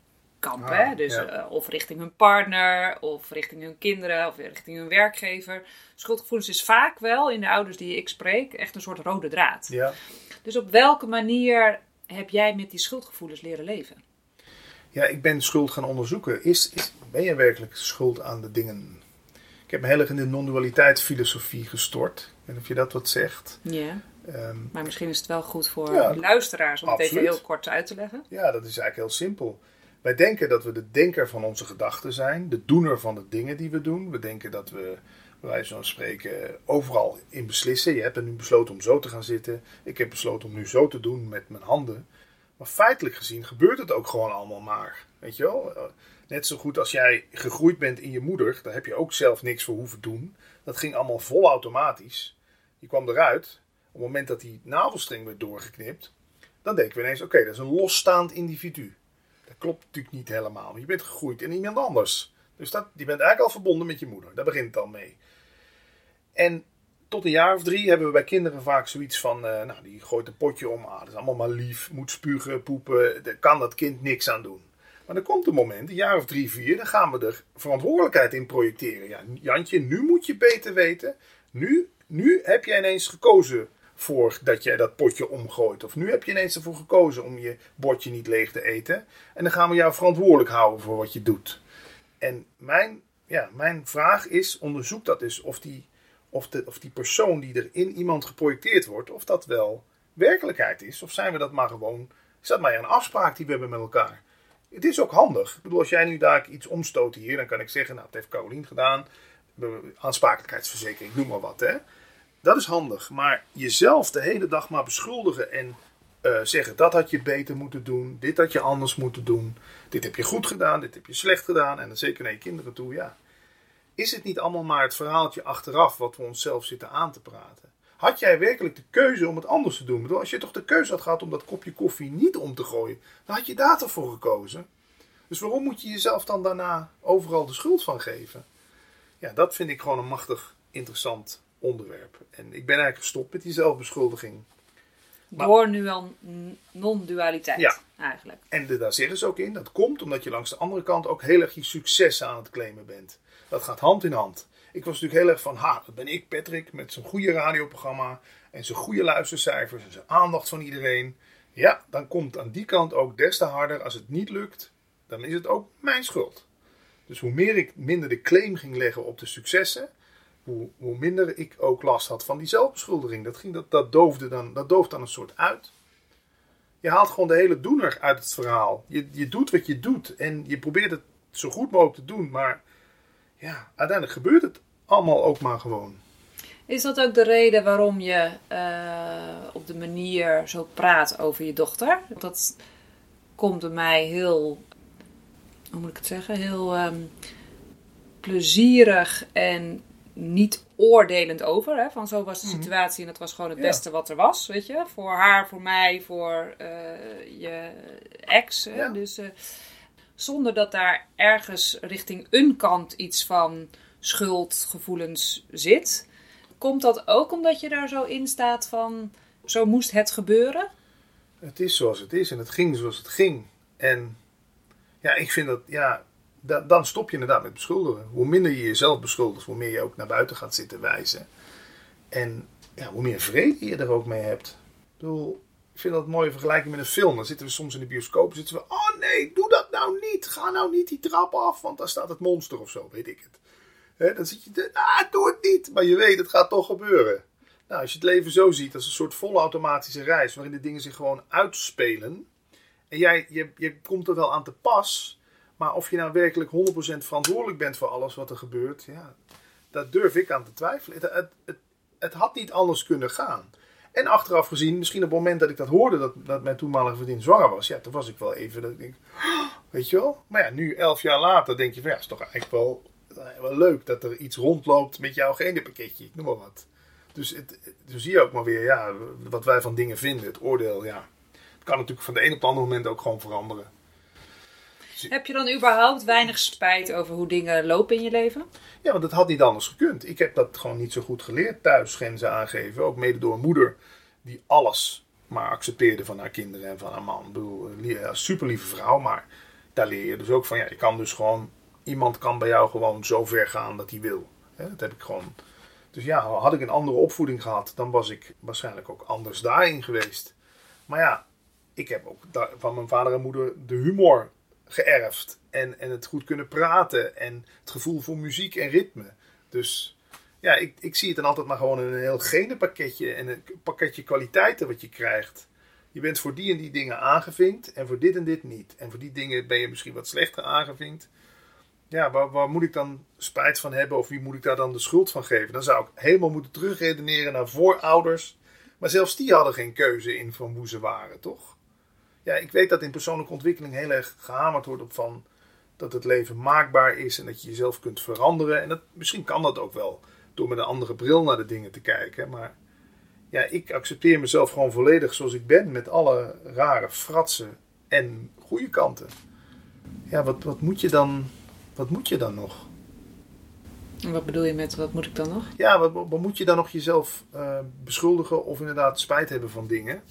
kampen. Ah, dus uh, of richting hun partner, of richting hun kinderen, of richting hun werkgever. Schuldgevoelens is vaak wel in de ouders die ik spreek echt een soort rode draad. Ja. Dus op welke manier heb jij met die schuldgevoelens leren leven? Ja, ik ben schuld gaan onderzoeken. Is, is, ben je werkelijk schuld aan de dingen? Ik heb me heel erg in de non-dualiteit filosofie gestort. En of je dat wat zegt. Ja. Um, maar misschien is het wel goed voor luisteraars om het even heel kort uit te leggen. Ja, dat is eigenlijk heel simpel. Wij denken dat we de denker van onze gedachten zijn, de doener van de dingen die we doen. We denken dat we, wijze van spreken, overal in beslissen. Je hebt nu besloten om zo te gaan zitten. Ik heb besloten om nu zo te doen met mijn handen. Maar feitelijk gezien gebeurt het ook gewoon allemaal maar. Weet je wel? Net zo goed als jij gegroeid bent in je moeder, daar heb je ook zelf niks voor hoeven doen. Dat ging allemaal vol automatisch. Je kwam eruit. Op het moment dat die navelstreng werd doorgeknipt, dan denken we ineens: oké, dat is een losstaand individu. Klopt natuurlijk niet helemaal. Je bent gegroeid in iemand anders. Dus dat, je bent eigenlijk al verbonden met je moeder. Daar begint het al mee. En tot een jaar of drie hebben we bij kinderen vaak zoiets van: uh, nou, die gooit een potje om. Ah, dat is allemaal maar lief. Moet spugen, poepen. Daar kan dat kind niks aan doen. Maar er komt een moment, een jaar of drie, vier, dan gaan we er verantwoordelijkheid in projecteren. Ja, Jantje, nu moet je beter weten. Nu, nu heb jij ineens gekozen voor dat jij dat potje omgooit. Of nu heb je ineens ervoor gekozen om je bordje niet leeg te eten. En dan gaan we jou verantwoordelijk houden voor wat je doet. En mijn, ja, mijn vraag is, onderzoek dat eens of die, of, de, of die persoon die er in iemand geprojecteerd wordt, of dat wel werkelijkheid is. Of zijn we dat maar gewoon, is dat maar een afspraak die we hebben met elkaar. Het is ook handig. Ik bedoel, als jij nu daar iets omstoot hier, dan kan ik zeggen, nou, dat heeft Carolien gedaan. Aansprakelijkheidsverzekering, noem maar wat, hè. Dat is handig. Maar jezelf de hele dag maar beschuldigen en uh, zeggen dat had je beter moeten doen, dit had je anders moeten doen, dit heb je goed gedaan, dit heb je slecht gedaan en dan zeker naar je kinderen toe, ja. Is het niet allemaal maar het verhaaltje achteraf wat we onszelf zitten aan te praten? Had jij werkelijk de keuze om het anders te doen? Bedoel, als je toch de keuze had gehad om dat kopje koffie niet om te gooien, dan had je daar toch voor gekozen. Dus waarom moet je jezelf dan daarna overal de schuld van geven? Ja, dat vind ik gewoon een machtig interessant onderwerp. En ik ben eigenlijk gestopt met die zelfbeschuldiging. Door nu al non-dualiteit ja. eigenlijk. En daar zeggen ze ook in, dat komt omdat je langs de andere kant ook heel erg je succes aan het claimen bent. Dat gaat hand in hand. Ik was natuurlijk heel erg van, ha, dat ben ik Patrick met zo'n goede radioprogramma en zijn goede luistercijfers en zijn aandacht van iedereen. Ja, dan komt aan die kant ook des te harder. Als het niet lukt, dan is het ook mijn schuld. Dus hoe meer ik minder de claim ging leggen op de successen, hoe, minder ik ook last had van die zelfbeschuldiging. Dat, ging, dat, dat, doofde dan, dat dooft dan een soort uit. je haalt gewoon de hele doener uit het verhaal. Je, je doet wat je doet en je probeert het zo goed mogelijk te doen. Maar ja, uiteindelijk gebeurt het allemaal ook maar gewoon. Is dat ook de reden waarom je uh, op de manier zo praat over je dochter? Dat komt bij mij heel, hoe moet ik het zeggen, heel um, plezierig en niet oordelend over. Hè? Van zo was de mhm. situatie en dat was gewoon het beste wat er was, weet je. Voor haar, voor mij, voor uh, je ex. Ja. Dus uh, zonder dat daar ergens richting een kant iets van schuldgevoelens zit. Komt dat ook omdat je daar zo in staat van zo moest het gebeuren? Het is zoals het is en het ging zoals het ging. En ja, ik vind dat, ja, dan stop je inderdaad met beschuldigen. Hoe minder je jezelf beschuldigt, hoe meer je ook naar buiten gaat zitten wijzen. En ja, hoe meer vrede je er ook mee hebt. Ik vind dat een mooie vergelijking met een film. Dan zitten we soms in de bioscoop zitten we, oh nee, doe dat nou niet. Ga nou niet die trap af, want daar staat het monster of zo, weet ik het. He, dan zit je, ah, doe het niet. Maar je weet, het gaat toch gebeuren. Nou, als je het leven zo ziet als een soort volautomatische reis, waarin de dingen zich gewoon uitspelen. En jij, je, je komt er wel aan te pas, maar of je nou werkelijk 100% verantwoordelijk bent voor alles wat er gebeurt, ja, daar durf ik aan te twijfelen. Het, het, het, had niet anders kunnen gaan. En achteraf gezien, misschien op het moment dat ik dat hoorde, dat, dat mijn toenmalige vriendin zwanger was, ja, toen was ik wel even, dat ik denk, weet je wel. Maar ja, nu, elf jaar later, denk je van ja, is toch eigenlijk wel, wel leuk dat er iets rondloopt met jouw genenpakketje, ik noem maar wat. Dus het, zie je ook maar weer, ja, wat wij van dingen vinden, het oordeel, ja. Het kan natuurlijk van de een op het andere moment ook gewoon veranderen. Heb je dan überhaupt weinig spijt over hoe dingen lopen in je leven? Ja, want het had niet anders gekund. Ik heb dat gewoon niet zo goed geleerd thuis, grenzen aangeven. Ook mede door een moeder die alles maar accepteerde van haar kinderen en van haar man. Ik bedoel, een super lieve vrouw, maar daar leer je dus ook van. Ja, je kan dus gewoon, iemand kan bij jou gewoon zo ver gaan dat hij wil. Dat heb ik gewoon. Dus ja, had ik een andere opvoeding gehad, dan was ik waarschijnlijk ook anders daarin geweest. Maar ja, ik heb ook van mijn vader en moeder de humor geërfd. En, en het goed kunnen praten. En het gevoel voor muziek en ritme. Dus ja, ik, ik zie het dan altijd maar gewoon in een heel genenpakketje. En een pakketje kwaliteiten wat je krijgt. Je bent voor die en die dingen aangevinkt. En voor dit en dit niet. En voor die dingen ben je misschien wat slechter aangevinkt. Ja, waar, waar moet ik dan spijt van hebben? Of wie moet ik daar dan de schuld van geven? Dan zou ik helemaal moeten terugredeneren naar voorouders. Maar zelfs die hadden geen keuze in van hoe ze waren, toch? Ja, ik weet dat in persoonlijke ontwikkeling heel erg gehamerd wordt op van dat het leven maakbaar is en dat je jezelf kunt veranderen. En dat, misschien kan dat ook wel door met een andere bril naar de dingen te kijken. Maar ja, ik accepteer mezelf gewoon volledig zoals ik ben, met alle rare fratsen en goede kanten. Ja, wat, wat, moet, je dan, wat moet je dan nog? En wat bedoel je met wat moet ik dan nog? Ja, wat, wat moet je dan nog jezelf uh, beschuldigen of inderdaad spijt hebben van dingen?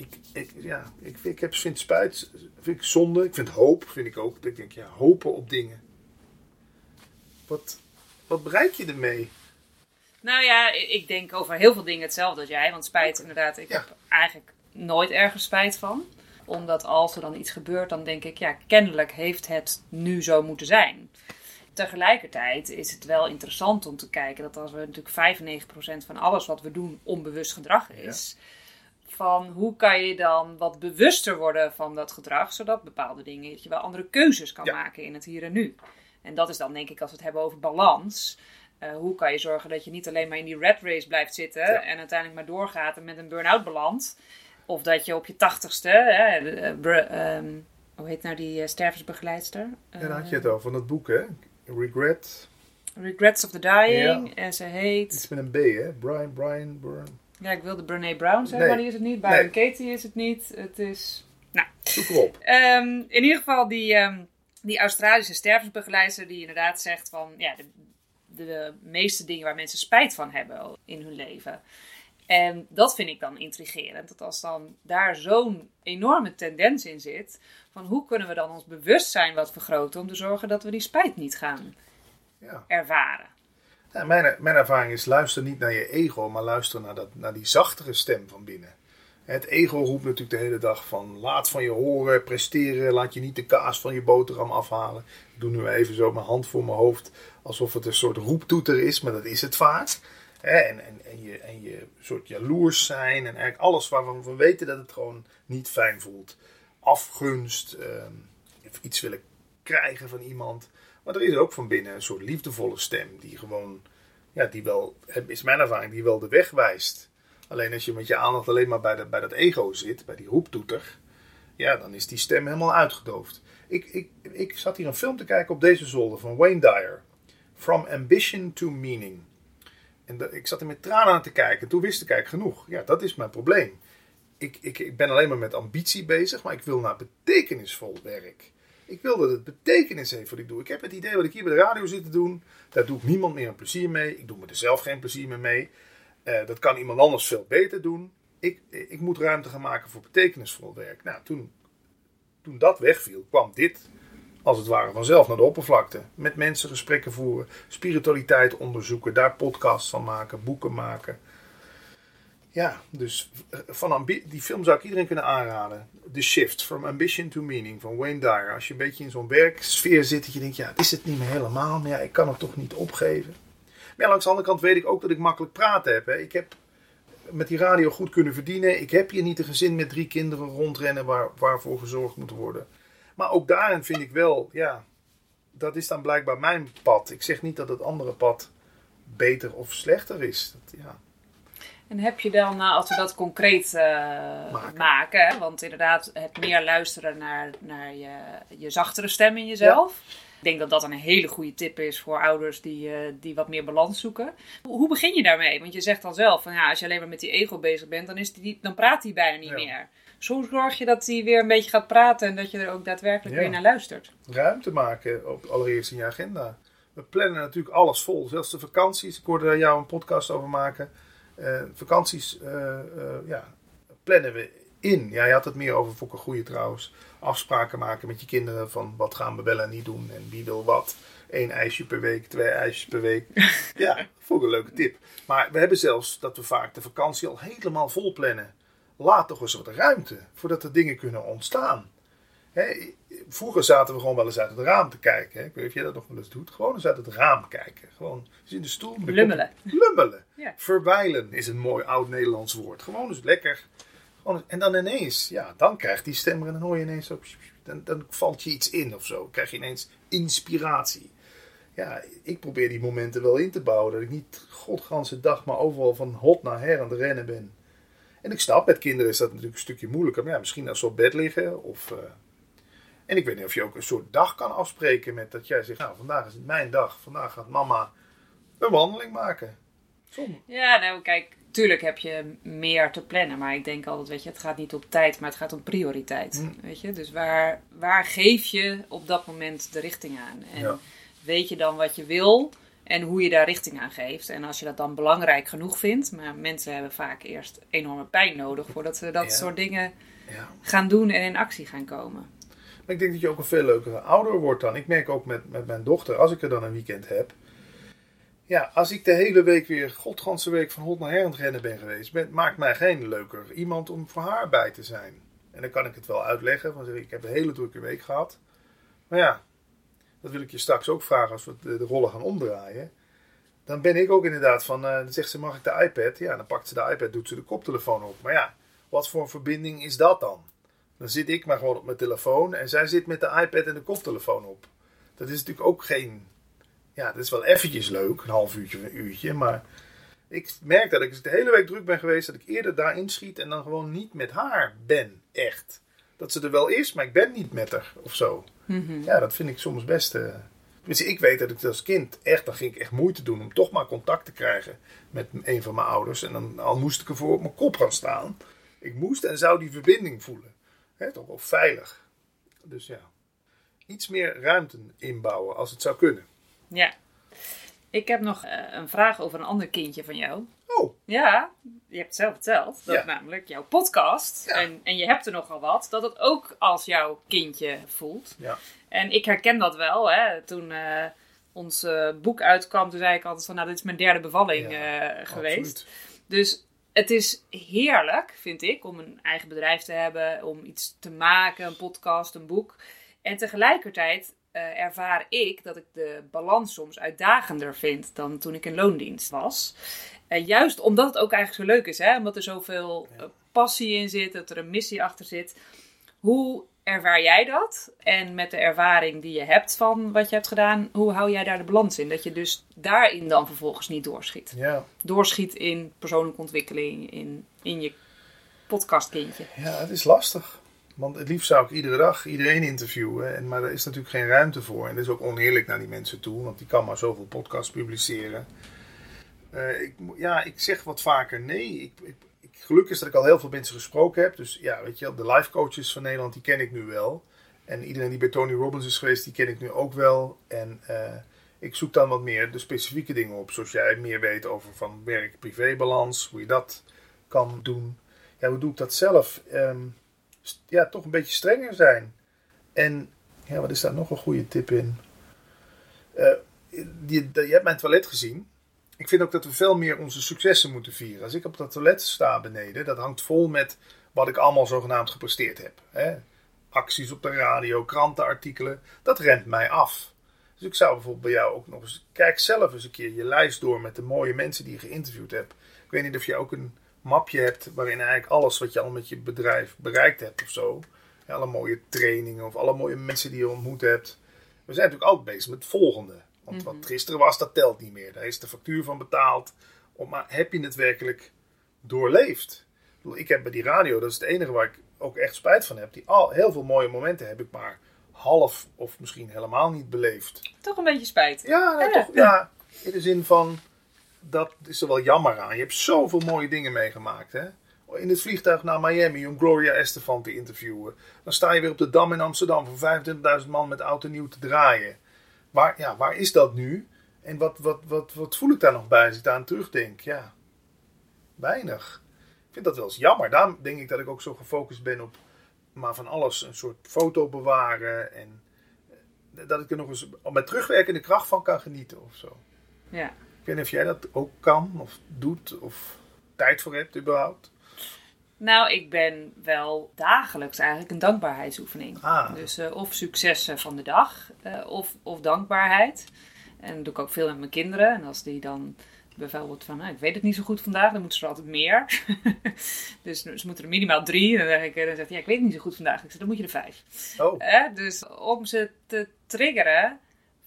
Ik, ik, ja, ik, ik heb, vind spijt, vind ik zonde. Ik vind hoop, vind ik ook. Ik denk, ja, hopen op dingen. Wat, wat bereik je ermee? Nou ja, ik denk over heel veel dingen hetzelfde als jij. Want spijt, inderdaad, ik heb eigenlijk nooit ergens spijt van. Omdat als er dan iets gebeurt, dan denk ik, ja, kennelijk heeft het nu zo moeten zijn. Tegelijkertijd is het wel interessant om te kijken dat als we natuurlijk 95% van alles wat we doen onbewust gedrag is van hoe kan je dan wat bewuster worden van dat gedrag, zodat bepaalde dingen, dat je wel andere keuzes kan maken in het hier en nu. En dat is dan denk ik als we het hebben over balans. Uh, hoe kan je zorgen dat je niet alleen maar in die red race blijft zitten en uiteindelijk maar doorgaat en met een burn-out belandt. Of dat je op je tachtigste, uh, um, hoe heet nou die uh, stervensbegeleidster? ja, daar had je het over, van dat boek hè? Regret. Regrets of the Dying. En ze heet... Iets met een B hè? Brian, Brian, Brian. Ja, ik wilde Brene Brown zeggen, maar die is het niet. Byron nee. Katie is het niet. Het is... Nou. Zoek erop. Um, in ieder geval die, um, die Australische stervensbegeleider die inderdaad zegt van... Ja, de, de meeste dingen waar mensen spijt van hebben in hun leven. En dat vind ik dan intrigerend. Dat als dan daar zo'n enorme tendens in zit... van hoe kunnen we dan ons bewustzijn wat vergroten... om te zorgen dat we die spijt niet gaan ja. ervaren mijn, ervaring is, luister niet naar je ego, maar luister naar, dat, naar die zachtere stem van binnen. Het ego roept natuurlijk de hele dag van laat van je horen, presteren, laat je niet de kaas van je boterham afhalen. Ik doe nu even zo mijn hand voor mijn hoofd, alsof het een soort roeptoeter is, maar dat is het vaak. En, en, en, je, en je soort jaloers zijn en eigenlijk alles waarvan we weten dat het gewoon niet fijn voelt. Afgunst, ehm, iets willen krijgen van iemand. Maar er is ook van binnen een soort liefdevolle stem die gewoon, ja, die wel, is mijn ervaring, die wel de weg wijst. Alleen als je met je aandacht alleen maar bij, bij dat ego zit, bij die roeptoeter, ja, dan is die stem helemaal uitgedoofd. Ik, ik, ik zat hier een film te kijken op deze zolder van Wayne Dyer. From Ambition to Meaning. En ik zat er met tranen aan te kijken. Toen wist ik eigenlijk genoeg. Ja, dat is mijn probleem. Ik, ik, ik ben alleen maar met ambitie bezig, maar ik wil naar betekenisvol werk. Ik wil dat het betekenis heeft wat ik doe. Ik heb het idee wat ik hier bij de radio zit te doen, daar doe ik niemand meer een plezier mee. Ik doe me er zelf geen plezier meer mee. Uh, dat kan iemand anders veel beter doen. Ik, ik moet ruimte gaan maken voor betekenisvol werk. Nou, toen, toen dat wegviel, kwam dit als het ware vanzelf naar de oppervlakte. Met mensen gesprekken voeren, spiritualiteit onderzoeken, daar podcasts van maken, boeken maken. Ja, dus eh, van die film zou ik iedereen kunnen aanraden. The Shift, From Ambition to Meaning van Wayne Dyer. Als je een beetje in zo'n werksfeer zit, dat je denkt, ja, is het niet meer helemaal, maar ja, ik kan het toch niet opgeven. Maar langs de andere kant weet ik ook dat ik makkelijk praten heb. Hè. Ik heb met die radio goed kunnen verdienen. Ik heb hier niet een gezin met drie kinderen rondrennen waar, waarvoor gezorgd moet worden. Maar ook daarin vind ik wel, ja, dat is dan blijkbaar mijn pad. Ik zeg niet dat het andere pad beter of slechter is. Dat, ja. En heb je dan, eh, als we dat concreet uh, maken, maken want inderdaad het meer luisteren naar, naar je, je zachtere stem in jezelf. Ik denk dat dat een hele goede tip is voor ouders die, uh, die wat meer balans zoeken. Hoe begin je daarmee? Want je zegt al zelf, van, ja, als je alleen maar met die ego bezig bent, dan, is die, dan praat hij bijna niet meer. Zo zorg je dat hij weer een beetje gaat praten en dat je er ook daadwerkelijk weer naar luistert. Ruimte maken, op, allereerst in je agenda. We plannen natuurlijk alles vol, zelfs de vakanties. Ik hoorde daar jou een podcast over maken. Uh, vakanties uh, ja, plannen we in. Ja, je had het meer over Fokke Goeie trouwens. Afspraken maken met je kinderen van wat gaan we wel en niet doen en wie wil wat. Eén ijsje per week, twee ijsjes per week. <laughs> ja, vond ik een leuke tip. Maar we hebben zelfs dat we vaak de vakantie al helemaal vol plannen laat toch eens wat ruimte voordat er dingen kunnen ontstaan. Vroeger zaten we gewoon wel eens uit het raam te kijken. Ik weet niet of jij dat nog wel eens doet. Gewoon eens uit het raam kijken. Gewoon eens in de stoel. Lummelen. Lummelen. Ja. Verwijlen is een mooi oud Nederlands woord. Gewoon eens lekker. Gewoon, en dan ineens, ja, dan krijgt die stemmer en dan hoor je ineens zo. Dan, dan valt je iets in of zo. krijg je ineens inspiratie. Ja, ik probeer die momenten wel in te bouwen. Dat ik niet godganse dag maar overal van hot naar her aan het rennen ben. En ik snap, met kinderen is dat natuurlijk een stukje moeilijker. Maar ja, misschien als ze op bed liggen. Of, uh... En ik weet niet of je ook een soort dag kan afspreken met dat jij zegt, nou vandaag is het mijn dag. Vandaag gaat mama een wandeling maken. Ja, nou kijk, tuurlijk heb je meer te plannen. Maar ik denk altijd, weet je, het gaat niet om tijd, maar het gaat om prioriteit. Hm. Weet je, dus waar, waar geef je op dat moment de richting aan? En weet je dan wat je wil? En hoe je daar richting aan geeft. En als je dat dan belangrijk genoeg vindt. Maar mensen hebben vaak eerst enorme pijn nodig voordat ze dat soort dingen ja. gaan doen en in actie gaan komen. Ik denk dat je ook een veel leukere ouder wordt dan. Ik merk ook met, met mijn dochter, als ik er dan een weekend heb. Ja, als ik de hele week weer, godganse week van hond naar her rennen ben geweest, maakt mij geen leuker iemand om voor haar bij te zijn. En dan kan ik het wel uitleggen, van ik heb een hele drukke week gehad. Maar ja, dat wil ik je straks ook vragen als we de, de rollen gaan omdraaien. Dan ben ik ook inderdaad van, uh, dan zegt ze mag ik de iPad? Ja, dan pakt ze de iPad, doet ze de koptelefoon op. Maar ja, wat voor een verbinding is dat dan? Dan zit ik maar gewoon op mijn telefoon en zij zit met de iPad en de koptelefoon op. Dat is natuurlijk ook geen, ja, dat is wel eventjes leuk, een half uurtje of een uurtje, maar ik merk dat ik de hele week druk ben geweest, dat ik eerder daarin schiet en dan gewoon niet met haar ben, echt. Dat ze er wel is, maar ik ben niet met haar of zo. Mhm. Ja, dat vind ik soms best. Uh, ik weet dat ik als kind echt, dan ging ik echt moeite doen om toch maar contact te krijgen met een van mijn ouders. En dan al moest ik ervoor op mijn kop gaan staan. Ik moest en zou die verbinding voelen. He, toch wel veilig. Dus ja, iets meer ruimte inbouwen als het zou kunnen. Ja. Ik heb nog uh, een vraag over een ander kindje van jou. Oh. Ja, je hebt het zelf verteld. Dat namelijk jouw podcast, en, en je hebt er nogal wat, dat het ook als jouw kindje voelt. Ja. En ik herken dat wel. Hè. Toen uh, ons uh, boek uitkwam, toen zei ik altijd van, nou, dit is mijn derde bevalling ja, geweest. Dus het is heerlijk, vind ik, om een eigen bedrijf te hebben, om iets te maken, een podcast, een boek. En tegelijkertijd ervaar ik dat ik de balans soms uitdagender vind dan toen ik in loondienst was. En juist omdat het ook eigenlijk zo leuk is, hè? omdat er zoveel eh, passie in zit, dat er een missie achter zit. Hoe ervaar jij dat? En met de ervaring die je hebt van wat je hebt gedaan, hoe hou jij daar de balans in? Dat je dus daarin dan vervolgens niet doorschiet. Ja, Doorschiet in persoonlijke ontwikkeling, in, in je podcastkindje. ja, het is lastig. Want het liefst zou ik iedere dag iedereen interviewen. En, maar daar is natuurlijk geen ruimte voor. En dat is ook oneerlijk naar die mensen toe. Want die kan maar zoveel podcasts publiceren. Eh, ik, ja, ik zeg wat vaker nee. Ik, gelukkig is dat ik al heel veel mensen gesproken heb. Dus ja, weet je de life coaches van Nederland, die ken ik nu wel. En iedereen die bij Tony Robbins is geweest, die ken ik nu ook wel. En eh, ik zoek dan wat meer de specifieke dingen op. Zoals jij meer weet over van werk-privé-balans. Hoe je dat kan doen. Ja, hoe doe ik dat zelf? Ehm, ja, toch een beetje strenger zijn. En ja, wat is daar nog een goede tip in? Eh, je hebt mijn toilet gezien. Ik vind ook dat we veel meer onze successen moeten vieren. Als ik op dat toilet sta beneden, dat hangt vol met wat ik allemaal zogenaamd gepresteerd heb. Hè? Acties op de radio, krantenartikelen, dat rent mij af. Dus ik zou bijvoorbeeld bij jou ook nog eens, kijk zelf eens een keer je lijst door met de mooie mensen die je geïnterviewd hebt. Ik weet niet of je ook een mapje hebt waarin eigenlijk alles wat je al met je bedrijf bereikt hebt of zo. Alle mooie trainingen of alle mooie mensen die je ontmoet hebt. We zijn natuurlijk altijd bezig met het volgende. Want wat gisteren was, dat telt niet meer. Daar is de factuur van betaald. Maar heb je het werkelijk doorleefd? Ik, heb bij die radio, dat is het enige waar ik ook echt spijt van heb. Die al, heel veel mooie momenten heb ik maar half of misschien helemaal niet beleefd. Toch een beetje spijt. Ja, nou, Ja. toch, ja, in de zin van, dat is er wel jammer aan. Je hebt zoveel mooie dingen meegemaakt. Hè? In het vliegtuig naar Miami om Gloria Estefan te interviewen. Dan sta je weer op de Dam in Amsterdam voor 25.000 man met oud en nieuw te draaien. Waar, ja, waar is dat nu? En wat, wat, wat, wat voel ik daar nog bij als ik daar aan terugdenk? Ja, weinig. Ik vind dat wel eens jammer. Daarom denk ik dat ik ook zo gefocust ben op maar van alles een soort foto bewaren. En eh, dat ik er nog eens met terugwerkende kracht van kan genieten of zo. Ja. Ik weet niet of jij dat ook kan of doet of tijd voor hebt überhaupt. Nou, ik ben wel dagelijks eigenlijk een dankbaarheidsoefening. Ah. Dus eh, of successen van de dag, eh, of, of dankbaarheid. En dat doe ik ook veel met mijn kinderen. En als die dan bijvoorbeeld van, nou, ik weet het niet zo goed vandaag, dan moeten ze er altijd meer. <laughs> dus ze moeten er minimaal drie. En dan, zeg ik, dan zegt hij, ja, ik weet het niet zo goed vandaag. Ik zeg, dan moet je er vijf. Oh? Dus om ze te triggeren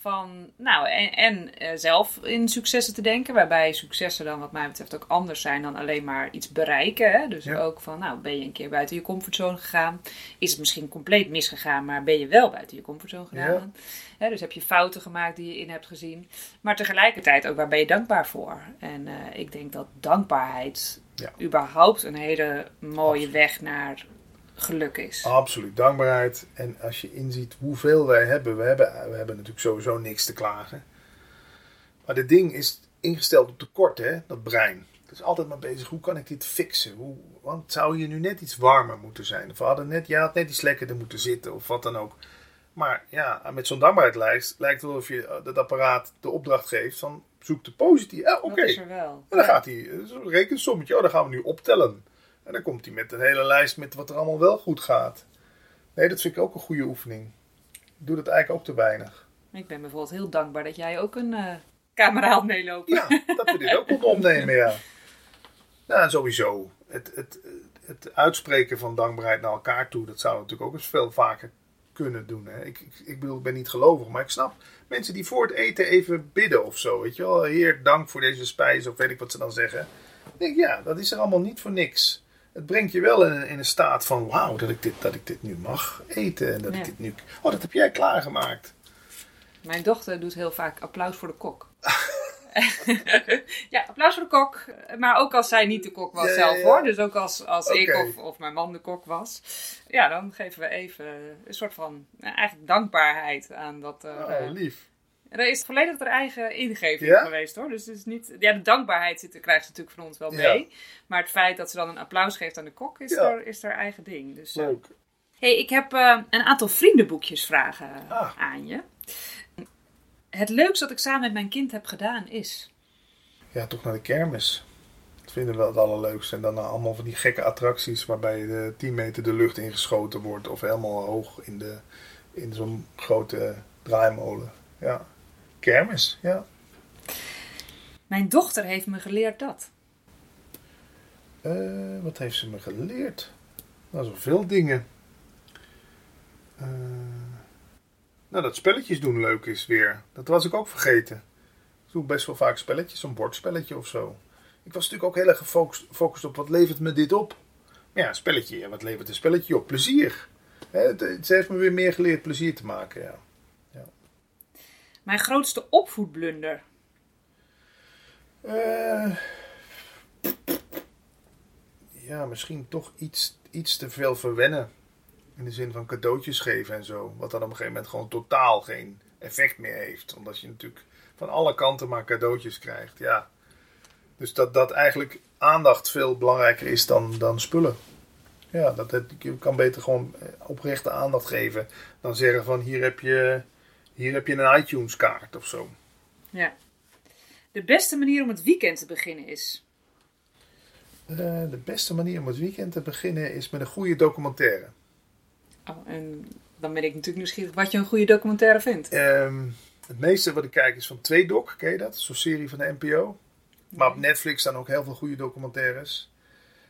van, nou, en, en eh, zelf in successen te denken. Waarbij successen dan wat mij betreft ook anders zijn dan alleen maar iets bereiken. Hè? Dus Ja. ook van, nou, ben je een keer buiten je comfortzone gegaan. Is het misschien compleet misgegaan, maar ben je wel buiten je comfortzone gegaan. Dus heb je fouten gemaakt die je in hebt gezien. Maar tegelijkertijd ook, waar ben je dankbaar voor? En eh, ik denk dat dankbaarheid Ja. überhaupt een hele mooie weg naar geluk is. absoluut. Dankbaarheid. En als je inziet hoeveel wij hebben. We hebben, we hebben natuurlijk sowieso niks te klagen. Maar dit ding is ingesteld op tekort, hè? Dat brein. Het is altijd maar bezig. Hoe kan ik dit fixen? Hoe, want zou hier nu net iets warmer moeten zijn? Of hadden net, je had net iets lekkerder moeten zitten. Of wat dan ook. Maar ja, met zo'n dankbaarheidslijst lijkt het wel of je dat apparaat de opdracht geeft van zoek de positieve. Ja, oké. Dat is er wel. En dan gaat hij, eh, zo'n rekensommetje, oh, dan gaan we nu optellen. En dan komt hij met een hele lijst met wat er allemaal wel goed gaat. Nee, dat vind ik ook een goede oefening. Ik doe dat eigenlijk ook te weinig. Ik ben bijvoorbeeld heel dankbaar dat jij ook een eh camera had meelopen. Ja, dat we dit ook konden opnemen, ja. Nou, en sowieso. Het, het, het uitspreken van dankbaarheid naar elkaar toe, dat zouden we natuurlijk ook eens veel vaker kunnen doen. Hè. Ik, ik, ik bedoel, ik ben niet gelovig, maar ik snap mensen die voor het eten even bidden of zo. Weet je wel, heer, dank voor deze spijs, of weet ik wat ze dan zeggen. Ik denk, ja, dat is er allemaal niet voor niks. Het brengt je wel in, een- in een staat van, wauw, dat, ik dit, dat ik dit nu mag eten. En dat Ja. ik dit nu... Oh, dat heb jij klaargemaakt. Mijn dochter doet heel vaak applaus voor de kok. <laughs> ja, applaus voor de kok. Maar ook als zij niet de kok was Ja, zelf ja. hoor. Dus ook als, als ik of, of mijn man de kok was. Ja, dan geven we even een soort van nou, eigenlijk dankbaarheid aan dat. er, Oh, eh, er is volledig haar eigen ingeving Ja? geweest hoor. Dus het is niet. Ja, de dankbaarheid zit, krijgt ze natuurlijk van ons wel Ja. mee. Maar het feit dat ze dan een applaus geeft aan de kok is, haar, is haar eigen ding. Dus, eh, Leuk. Hey, ik heb eh, een aantal vriendenboekjes vragen Ah. aan je. Het leukste dat ik samen met mijn kind heb gedaan is. Ja, toch naar de kermis. Dat vinden we wel het allerleukste. En dan allemaal van die gekke attracties waarbij de 10 meter de lucht ingeschoten wordt. Of helemaal hoog in, de, in zo'n grote draaimolen. Ja. Kermis, ja. Mijn dochter heeft me geleerd dat. Eh, wat heeft ze me geleerd? Nou, zoveel dingen. Eh, nou, dat spelletjes doen leuk is weer. Dat was ik ook vergeten. Ik doe best wel vaak spelletjes, een bordspelletje of zo. Ik was natuurlijk ook heel erg gefocust, op wat levert me dit op. Maar ja, spelletje, ja, wat levert een spelletje op? Plezier. Het, het heeft me weer meer geleerd plezier te maken, ja. Mijn grootste opvoedblunder. Eh, ja, misschien toch iets, iets te veel verwennen. In de zin van cadeautjes geven en zo. Wat dan op een gegeven moment gewoon totaal geen effect meer heeft. Omdat je natuurlijk van alle kanten maar cadeautjes krijgt. Ja. Dus dat, dat eigenlijk aandacht veel belangrijker is dan, dan spullen. Ja, dat het, je kan beter gewoon eh, oprechte aandacht geven. Dan zeggen van hier heb je, hier heb je een iTunes kaart of zo. Ja. De beste manier om het weekend te beginnen is. Eh, de beste manier om het weekend te beginnen is met een goede documentaire. Oh, en dan ben ik natuurlijk nieuwsgierig wat je een goede documentaire vindt. Ehm, het meeste wat ik kijk is van Tweedok, ken je dat? Zo'n serie van de NPO. Maar op Netflix staan ook heel veel goede documentaires.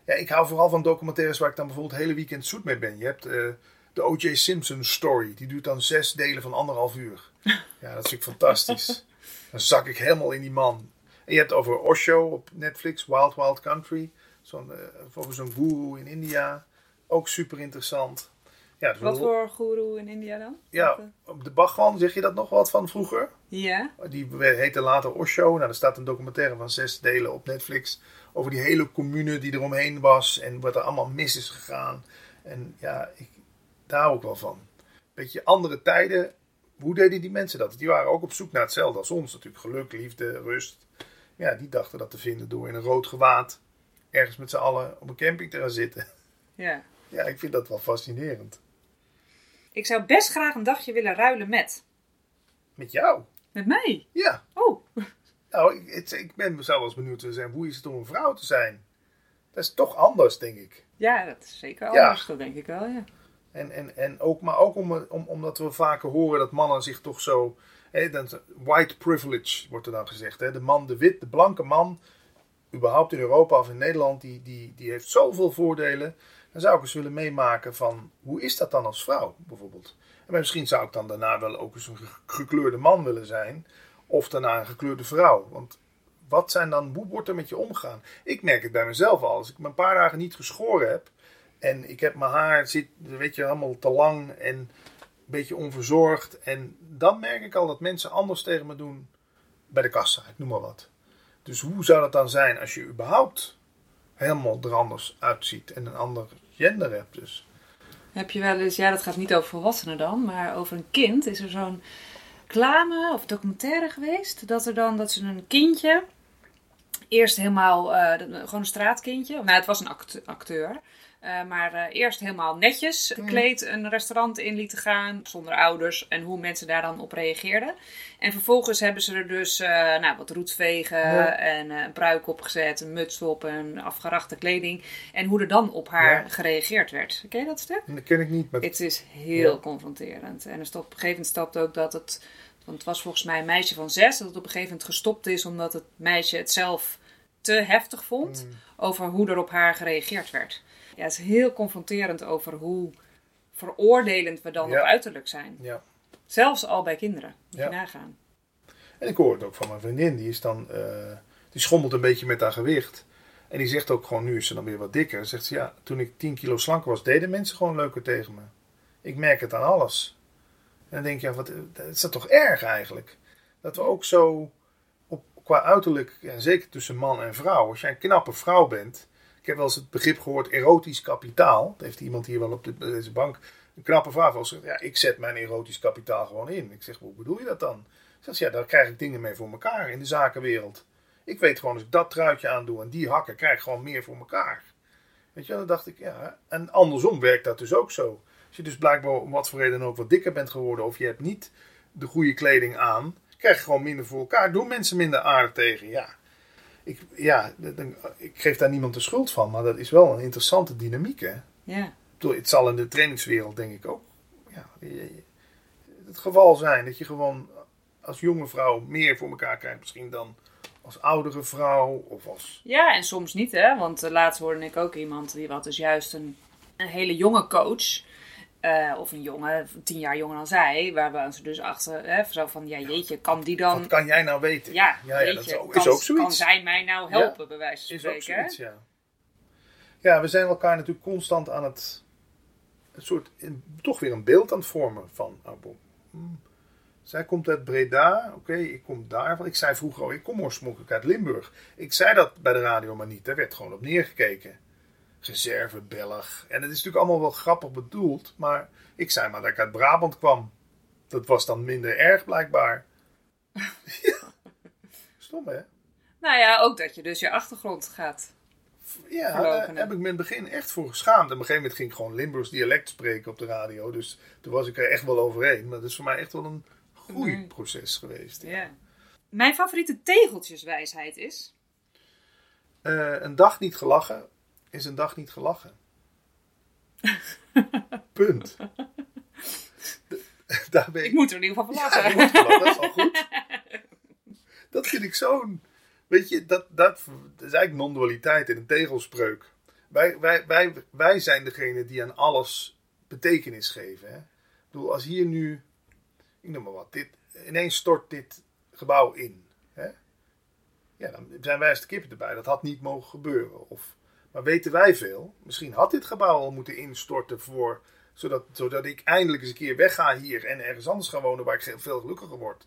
Ja, ik hou vooral van documentaires waar ik dan bijvoorbeeld het hele weekend zoet mee ben. Je hebt eh, de O.J. Simpson story. Die duurt dan zes delen van anderhalf uur. <laughs> Ja, dat vind ik fantastisch. Dan zak ik helemaal in die man. En je hebt over Osho op Netflix, Wild Wild Country. Zo'n, eh, over zo'n guru in India. Ook super interessant. Ja, dus Wat voor guru in India dan? ja, eh, op de Bhagwan, zeg je dat nog wat van vroeger? Ja. Die heette later Osho. Nou, er staat een documentaire van zes delen op Netflix. Over die hele commune die eromheen was. En wat er allemaal mis is gegaan. En ja, ik, daar hou ik wel van. Beetje andere tijden. Hoe deden die mensen dat? Die waren ook op zoek naar hetzelfde als ons natuurlijk. Geluk, liefde, rust. Ja, die dachten dat te vinden door in een rood gewaad. Ergens met z'n allen op een camping te gaan zitten. ja. Ja, ik vind dat wel fascinerend. Ik zou best graag een dagje willen ruilen met. Met jou? Met mij? Ja. Oh, Nou, ik, het- ik ben zelfs benieuwd te zijn. Hoe is het om een vrouw te zijn? Dat is toch anders, denk ik. ja, dat is zeker Ja. anders. Dat denk ik wel, ja. En, en, en ook, maar ook om, om, omdat we vaker horen dat mannen zich toch zo. Hè, white privilege wordt er dan gezegd. Hè, de man, de wit, de blanke man, überhaupt in Europa of in Nederland, die, die, die heeft zoveel voordelen. Dan zou ik eens willen meemaken van hoe is dat dan als vrouw bijvoorbeeld. En misschien zou ik dan daarna wel ook eens een ge- gekleurde man willen zijn. Of daarna een gekleurde vrouw. Want wat zijn dan, hoe wordt er met je omgaan? Ik merk het bij mezelf al. Als ik me een paar dagen niet geschoren heb. En ik heb mijn haar, zit, weet je, allemaal te lang en een beetje onverzorgd. En dan merk ik al dat mensen anders tegen me doen bij de kassa, ik noem maar wat. Dus hoe zou dat dan zijn als je überhaupt helemaal er anders uitziet en een ander gender hebt dus? Heb je wel eens, ja, dat gaat niet over volwassenen dan, maar over een kind. Is er zo'n reclame of documentaire geweest? Dat er dan, dat ze een kindje, eerst helemaal, eh, gewoon een straatkindje. Nou, het was een act- acteur. Eh, maar eh, eerst helemaal netjes gekleed een restaurant in lieten gaan, zonder ouders. En hoe mensen daar dan op reageerden. En vervolgens hebben ze er dus eh, nou, wat roetvegen Ja. en een pruik opgezet, een muts op en afgerachte kleding. En hoe er dan op haar Ja. gereageerd werd. Ken je dat stuk? Dat ken ik niet, maar Het is heel Ja. confronterend. En er stond op een gegeven moment stapt ook dat het. Want het was volgens mij een meisje van zes. Dat het op een gegeven moment gestopt is omdat het meisje het zelf te heftig vond. Mm. Over hoe er op haar gereageerd werd. Ja, het is heel confronterend over hoe veroordelend we dan Ja. op uiterlijk zijn. ja. Zelfs al bij kinderen. Moet Ja. je nagaan. En ik hoor het ook van mijn vriendin, die is dan, eh, die schommelt een beetje met haar gewicht. En die zegt ook gewoon, nu is ze dan weer wat dikker. Zegt ze, ja, toen ik 10 kilo slanker was, deden mensen gewoon leuker tegen me. Ik merk het aan alles. En dan denk je, ja, wat, is dat toch erg eigenlijk? Dat we ook zo, op, qua uiterlijk, ja, zeker tussen man en vrouw, als jij een knappe vrouw bent. Ik heb wel eens het begrip gehoord erotisch kapitaal. Dat heeft iemand hier wel op de- deze bank. Een knappe eens gezegd, ja, ik zet mijn erotisch kapitaal gewoon in. Ik zeg, hoe bedoel je dat dan? Zegt ze, ja, daar krijg ik dingen mee voor elkaar in de zakenwereld. Ik weet gewoon, als ik dat truitje aandoe en die hakken, krijg ik gewoon meer voor elkaar. Weet je, dan dacht ik, ja. En andersom werkt dat dus ook zo. Als je dus blijkbaar om wat voor reden dan ook wat dikker bent geworden, of je hebt niet de goede kleding aan, krijg je gewoon minder voor elkaar. Doen mensen minder aardig tegen, ja. Ik, ja, dan- ik geef daar niemand de schuld van, maar dat is wel een interessante dynamiek, hè. Ja. Bedoel, Het zal in de trainingswereld denk ik ook ja, het geval zijn dat je gewoon als jonge vrouw meer voor elkaar krijgt misschien dan als oudere vrouw of als... Ja, en soms niet, hè. Want uh, laatst hoorde ik ook iemand die wat dus juist een, een hele jonge coach... Uh, of een jongen, tien jaar jonger dan zij, waar we ze dus achter, hè, zo van, ja jeetje, kan die dan... Wat kan jij nou weten? Ja, ja, ja dat is ook, kan, is ook zoiets. Kan zij mij nou helpen, ja, bij wijze van is ook spreken? zoiets, ja. Ja, we zijn elkaar natuurlijk constant aan het, een soort, in, toch weer een beeld aan het vormen van, oh, hmm. Zij komt uit Breda, oké, okay, ik kom daarvan. Ik zei vroeger, ik kom oorspronkelijk uit Limburg. Ik zei dat bij de radio maar niet, daar werd gewoon op neergekeken reserve Belg. En het is natuurlijk allemaal wel grappig bedoeld, maar ik zei maar dat ik uit Brabant kwam. Dat was dan minder erg blijkbaar. ja. <laughs> Stom hè? Nou ja, ook dat je dus je achtergrond gaat. Ja, daar heb ik me in het begin echt voor geschaamd. En op een gegeven moment ging ik gewoon Limburgs dialect spreken op de radio. Dus toen was ik er echt wel overheen. Maar dat is voor mij echt wel een groeiproces mm. geweest. Ja. ja. Mijn favoriete tegeltjeswijsheid is? Uh, een dag niet gelachen is een dag niet gelachen. <laughs> Punt. Daar ben ik... ik moet er in ieder geval van lachen. Ja, dat is al goed. Dat vind ik zo'n... Weet je, dat, dat, dat is eigenlijk non-dualiteit in een tegelspreuk. Wij, wij, wij, wij zijn degene die aan alles betekenis geven. Hè? Ik bedoel, als hier nu, ik noem maar wat, dit, ineens stort dit gebouw in. Hè? Ja, dan zijn wij als de kippen erbij. Dat had niet mogen gebeuren. Of maar weten wij veel? Misschien had dit gebouw al moeten instorten voor, zodat, zodat ik eindelijk eens een keer wegga hier en ergens anders ga wonen waar ik veel gelukkiger word.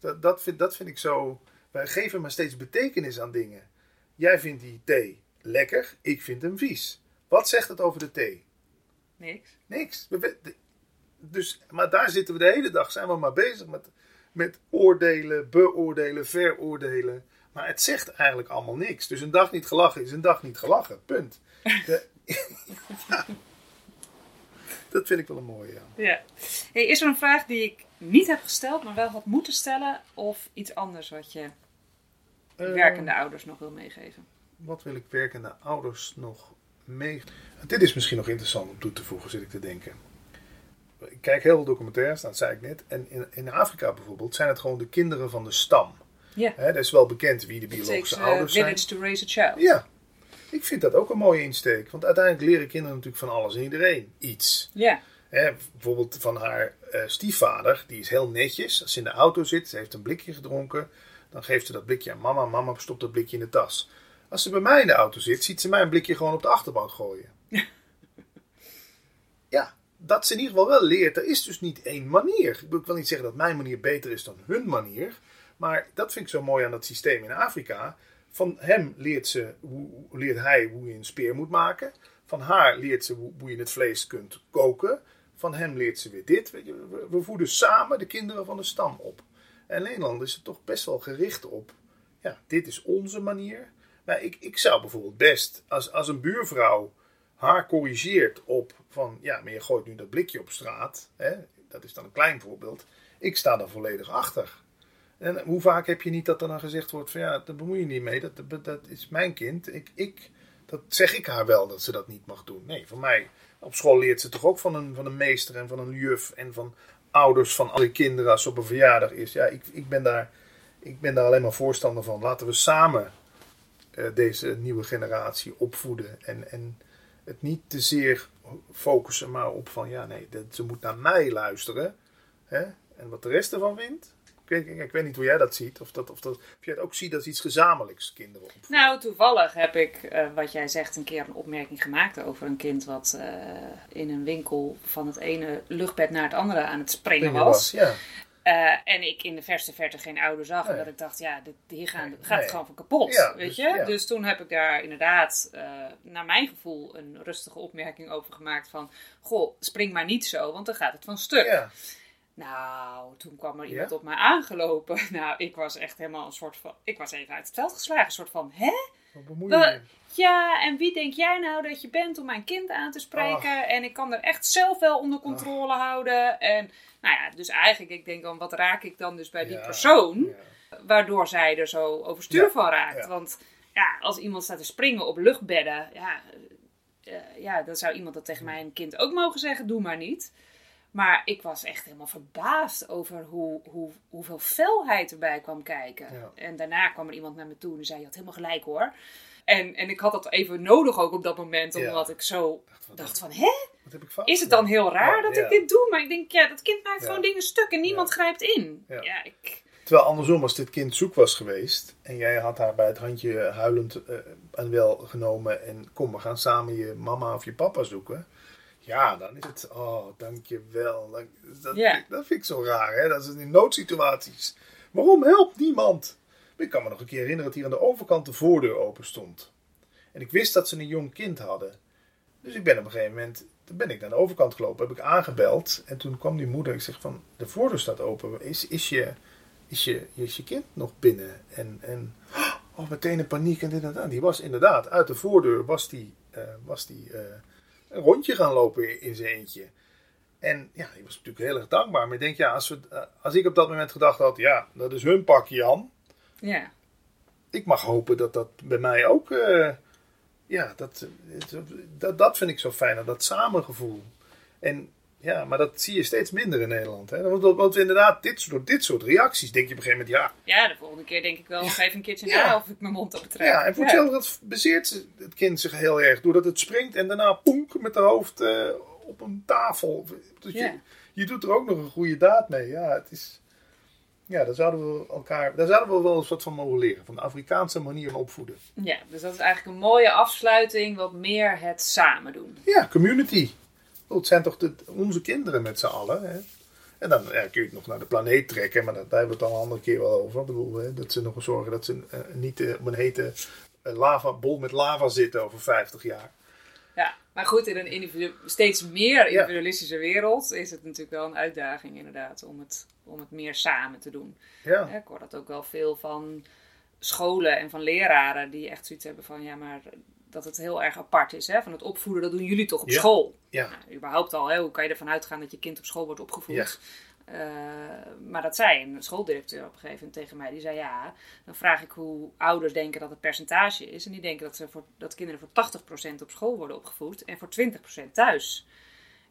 Dat, dat, vind, dat vind ik zo. Wij geven maar steeds betekenis aan dingen. Jij vindt die thee lekker, ik vind hem vies. Wat zegt het over de thee? Niks. Niks. Dus, maar daar zitten we de hele dag, zijn we maar bezig met, met oordelen, beoordelen, veroordelen. Maar het zegt eigenlijk allemaal niks. Dus een dag niet gelachen is een dag niet gelachen. Punt. De, ja. <laughs> Dat vind ik wel een mooie. Ja. ja. Hey, is er een vraag die ik niet heb gesteld, maar wel had moeten stellen? Of iets anders wat je uh, werkende ouders nog wil meegeven? Wat wil ik werkende ouders nog meegeven? Dit is misschien nog interessant om toe te voegen, zit ik te denken. Ik kijk heel veel documentaires, dat zei ik net. En in, in Afrika bijvoorbeeld zijn het gewoon de kinderen van de stam. Ja. Hè, dat is wel bekend wie de biologische takes, ouders village to raise a child. Ja. Ik vind dat ook een mooie insteek. Want uiteindelijk leren kinderen natuurlijk van alles en iedereen iets. Ja. Hè, bijvoorbeeld van haar uh, stiefvader. Die is heel netjes. Als ze in de auto zit, ze heeft een blikje gedronken. Dan geeft ze dat blikje aan mama. Mama stopt dat blikje in de tas. Als ze bij mij in de auto zit, ziet ze mij een blikje gewoon op de achterbank gooien. <laughs> ja, dat ze in ieder geval wel leert. Er is dus niet één manier. Ik wil niet zeggen dat mijn manier beter is dan hun manier. Maar dat vind ik zo mooi aan dat systeem in Afrika. Van hem leert, ze, hoe, leert hij hoe je een speer moet maken. Van haar leert ze hoe, je het vlees kunt koken. Van hem leert ze weer dit. We, voeden samen de kinderen van de stam op. En Nederland is het toch best wel gericht op. Ja, dit is onze manier. Maar ik, ik zou bijvoorbeeld best, als, als een buurvrouw haar corrigeert op van, ja, maar je gooit nu dat blikje op straat. Hè, dat is dan een klein voorbeeld. Ik sta daar volledig achter. En hoe vaak heb je niet dat er dan gezegd wordt van ja, daar bemoei je niet mee. Dat, dat, is mijn kind. Ik, ik, dat zeg ik haar wel dat ze dat niet mag doen. Nee, voor mij. Op school leert ze toch ook van een, van een meester en van een juf en van ouders van alle kinderen als ze op een verjaardag is. Ja, ik, ik, ben, daar, ik ben daar alleen maar voorstander van. Laten we samen uh, deze nieuwe generatie opvoeden. En, en het niet te zeer focussen maar op van ja, nee, dat, ze moet naar mij luisteren. Hè? En wat de rest ervan vindt, ik, ik, weet niet hoe jij dat ziet. Of, dat, of, dat, of jij het ook ziet als iets gezamenlijks, kinderen. Nou, toevallig heb ik, uh, wat jij zegt, een keer een opmerking gemaakt over een kind wat uh, in een winkel van het ene luchtbed naar het andere aan het springen was. ja. Uh, en ik in de verste verte geen ouder zag. Nee. En dat ik dacht, ja, dit, hier gaan, nee. gaat het gewoon van kapot. Ja, weet dus, je? Ja. Dus toen heb ik daar inderdaad, uh, naar mijn gevoel, een rustige opmerking over gemaakt. Van, goh, spring maar niet zo, want dan gaat het van stuk. Ja. Nou, toen kwam er iemand ja? op mij aangelopen. <laughs> Nou, ik was echt helemaal een soort van. Ik was even uit het veld geslagen. Een soort van: hè? Wat bemoei je? Ja, en wie denk jij nou dat je bent om mijn kind aan te spreken? Ach. En ik kan er echt zelf wel onder controle Ach. houden. En nou ja, dus eigenlijk, ik denk dan, wat raak ik dan dus bij die persoon? Ja. Waardoor zij er zo overstuur van raakt. Want ja, als iemand staat te springen op luchtbedden, ja, uh, ja, dan zou iemand dat tegen mijn kind ook mogen zeggen: doe maar niet. Maar ik was echt helemaal verbaasd over hoe, hoe, hoeveel felheid erbij kwam kijken. Ja. En daarna kwam er iemand naar me toe en zei: Je had helemaal gelijk hoor. En, en ik had dat even nodig ook op dat moment, Ja. omdat ik zo Dacht, van, hè? wat heb ik fout Is het dan heel raar Ja, dat ik dit doe? Maar ik denk, ja, dat kind maakt gewoon dingen stuk en niemand grijpt in. Ja. Ik... Terwijl andersom, als dit kind zoek was geweest en jij had haar bij het handje huilend eh, aan wel genomen en kom, we gaan samen je mama of je papa zoeken. Ja, dan is het, oh, dankjewel. Dat, dat, Ja. dat vind ik zo raar, hè? Dat is in noodsituaties. Waarom helpt niemand? Ik kan me nog een keer herinneren dat hier aan de overkant de voordeur open stond. En ik wist dat ze een jong kind hadden. Dus ik ben op een gegeven moment, ben ik naar de overkant gelopen, heb ik aangebeld. En toen kwam die moeder, ik zeg van, de voordeur staat open. Is, is, je, is, je, is je kind nog binnen? En, en oh, meteen in paniek en dit en dat. Die was inderdaad, uit de voordeur was die, eh, was die eh, een rondje gaan lopen in, zijn eentje. En ja, die was natuurlijk heel erg dankbaar. Maar ik denk, ja, als, we, eh, als ik op dat moment gedacht had, ja, dat is hun pakje, Jan. Ja. Ik mag hopen dat dat bij mij ook, eh, ja, dat, dat, dat vind ik zo fijn, dat samengevoel. En ja, maar dat zie je steeds minder in Nederland. Hè? Want, want inderdaad, dit soort, dit soort reacties denk je op een gegeven moment, ja, ja, de volgende keer denk ik wel, geef een keertje Ja. na of ik mijn mond op trek. Ja, en voor hetzelfde dat bezeert ze- het kind zich heel erg. Doordat het springt en daarna poenk met de hoofd eh, op een tafel. Dus Ja. je, je doet er ook nog een goede daad mee. Ja, het is... Ja, daar zouden we elkaar... Daar zouden we wel eens wat van mogen leren. Van de Afrikaanse manier van opvoeden. Ja, dus dat is eigenlijk een mooie afsluiting, wat meer het samen doen. Ja, community. Het zijn toch de, onze kinderen met z'n allen. Hè? En dan ja, kun je het nog naar de planeet trekken. Maar dat, daar hebben we het dan een andere keer wel over. Ik bedoel, hè, dat ze nog zorgen dat ze eh, niet eh, op een hete eh, lava, bol met lava zitten over 50 jaar. Ja, maar goed, in een individu- steeds meer individualistische wereld is het natuurlijk wel een uitdaging inderdaad om het, om het meer samen te doen. Ja. Ja, Ik hoor dat ook wel veel van scholen en van leraren die echt zoiets hebben van ja, maar dat het heel erg apart is. Hè? Van het opvoeden, dat doen jullie toch op Ja. school? Ja. Nou, überhaupt al, hè? hoe kan je ervan uitgaan dat je kind op school wordt opgevoed? Ja. Eh, maar dat zei een schooldirecteur op een gegeven moment tegen mij. Die zei ja, dan vraag ik hoe ouders denken dat het percentage is. En die denken dat, ze voor, dat kinderen voor 80% op school worden opgevoed en voor 20% thuis.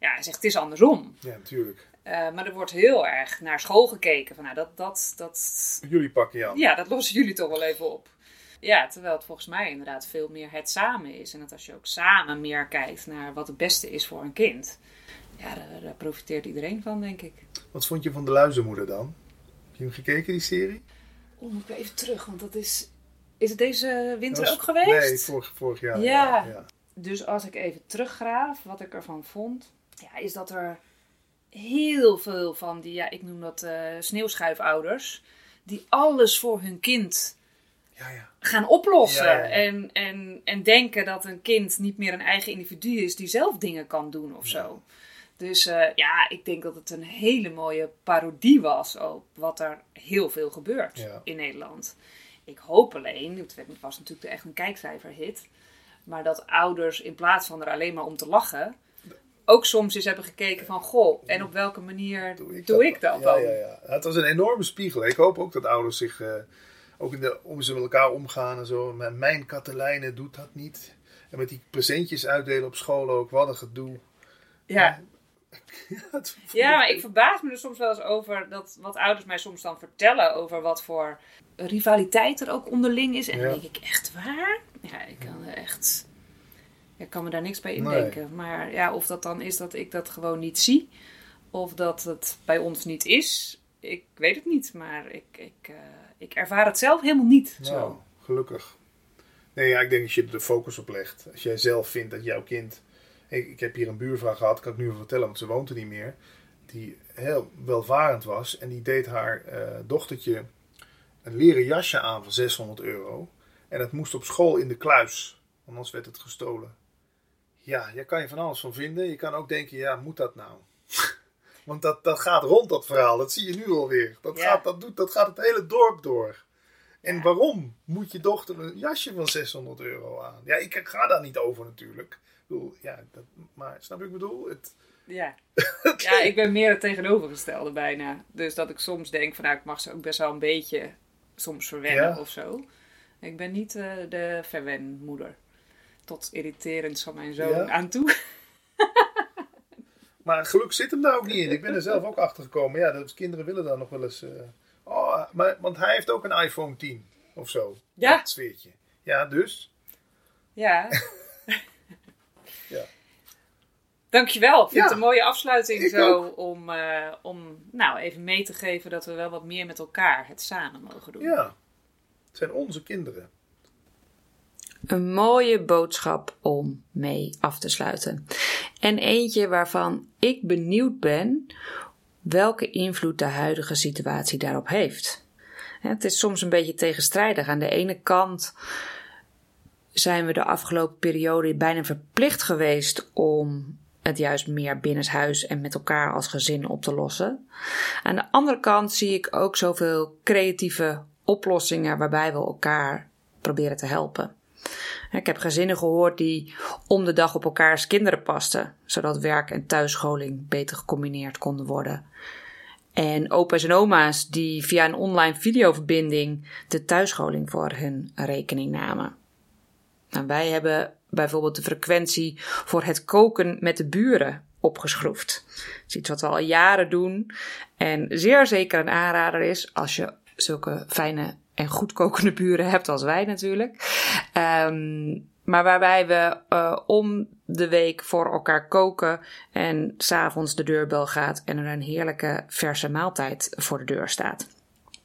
Ja, hij zegt het is andersom. Ja, natuurlijk. Eh, maar er wordt heel erg naar school gekeken. Van, nou, dat, dat, dat, Jullie pakken Jan. ja, dat lossen jullie toch wel even op. Ja, terwijl het volgens mij inderdaad veel meer het samen is. En dat als je ook samen meer kijkt naar wat het beste is voor een kind. Ja, daar, daar profiteert iedereen van, denk ik. Wat vond je van de luizenmoeder dan? Heb je hem gekeken, die serie? Oeh, moet ik even terug, want dat is... Is het deze winter ook geweest? Nee, vorig, vorig jaar. Ja. ja. Dus als ik even teruggraaf, wat ik ervan vond, ja, is dat er heel veel van die, ja, ik noem dat eh, sneeuwschuifouders, die alles voor hun kind Ja, ja. gaan oplossen. En, en, en denken dat een kind niet meer een eigen individu is die zelf dingen kan doen of zo. Dus eh, ja, ik denk dat het een hele mooie parodie was op wat er heel veel gebeurt in Nederland. Ik hoop alleen, het was natuurlijk echt een kijkcijferhit, maar dat ouders in plaats van er alleen maar om te lachen, ook soms eens hebben gekeken van, goh, en op welke manier doe ik dat, ja, dan? Ja, ja. Het was een enorme spiegel. Ik hoop ook dat ouders zich, eh, ook in de, hoe ze met elkaar omgaan en zo. Maar Mijn Katelijne doet dat niet. En met die presentjes uitdelen op school ook. Wat een gedoe. Ja. <laughs> Ja, maar ik verbaas me er soms wel eens over dat wat ouders mij soms dan vertellen over wat voor rivaliteit er ook onderling is. En Ja. dan denk ik, echt waar? Ja, ik kan er echt. Ik kan me daar niks bij Nee. indenken. Maar ja, of dat dan is dat ik dat gewoon niet zie, of dat het bij ons niet is, ik weet het niet. Maar ik, ik, eh, ik ervaar het zelf helemaal niet Nou, zo. gelukkig. Nee, ja, ik denk als je er de focus op legt. Als jij zelf vindt dat jouw kind... Ik, ik heb hier een buurvrouw gehad, kan ik nu vertellen, want ze woont er niet meer. Die heel welvarend was. En die deed haar eh, dochtertje een leren jasje aan van 600 euro. En dat moest op school in de kluis. Anders werd het gestolen. Ja, daar kan je van alles van vinden. Je kan ook denken, ja, moet dat nou? Want dat, dat gaat rond, dat verhaal. Dat zie je nu alweer. Dat, Ja. gaat, dat, doet, dat gaat het hele dorp door. En waarom moet je dochter een jasje van 600 euro aan? Ja, ik ga daar niet over natuurlijk. Ik bedoel, ja, dat, maar snap je ik bedoel? Het, Ja. <laughs> ja, ik ben meer het tegenovergestelde bijna. Dus dat ik soms denk van nou, ik mag ze ook best wel een beetje soms verwennen Ja. of zo. Ik ben niet eh, de verwenmoeder. Tot irriterend van mijn zoon Ja? aan toe. <laughs> Maar geluk zit hem daar ook niet in. Ik ben er zelf ook achter gekomen. Ja, dat kinderen willen dan nog wel eens. eh, oh, maar, want hij heeft ook een iPhone 10 of zo. Ja. Dat sfeertje. Ja, dus. Ja. <laughs> Ja. Dankjewel. Ik vind Ja. het een mooie afsluiting Ik zo ook. om, eh, om nou, even mee te geven dat we wel wat meer met elkaar het samen mogen doen. Ja. Het zijn onze kinderen. Een mooie boodschap om mee af te sluiten. En eentje waarvan ik benieuwd ben welke invloed de huidige situatie daarop heeft. Het is soms een beetje tegenstrijdig. Aan de ene kant zijn we de afgelopen periode bijna verplicht geweest om het juist meer binnenshuis en met elkaar als gezin op te lossen. Aan de andere kant zie ik ook zoveel creatieve oplossingen waarbij we elkaar proberen te helpen. Ik heb gezinnen gehoord die om de dag op elkaars kinderen pasten, zodat werk en thuisscholing beter gecombineerd konden worden. En opa's en oma's die via een online videoverbinding de thuisscholing voor hun rekening namen. Nou, wij hebben bijvoorbeeld de frequentie voor het koken met de buren opgeschroefd. Dat is iets wat we al jaren doen en zeer zeker een aanrader is als je zulke fijne en buren hebt als wij natuurlijk. Ehm, maar waarbij we eh, om de week voor elkaar koken en s'avonds de deurbel gaat en er een heerlijke verse maaltijd voor de deur staat.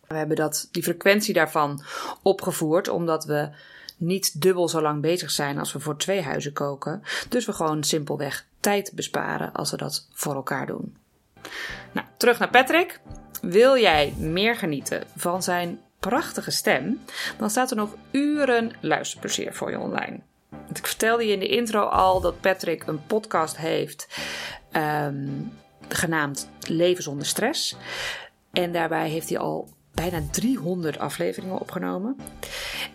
We hebben dat, die frequentie daarvan opgevoerd omdat we niet dubbel zo lang bezig zijn als we voor twee huizen koken. Dus we gewoon simpelweg tijd besparen als we dat voor elkaar doen. Nou, terug naar Patrick. Wil jij meer genieten van zijn prachtige stem? Dan staat er nog uren luisterplezier voor je online. Want ik vertelde je in de intro al dat Patrick een podcast heeft ehm, genaamd Leven zonder stress. En daarbij heeft hij al bijna 300 afleveringen opgenomen.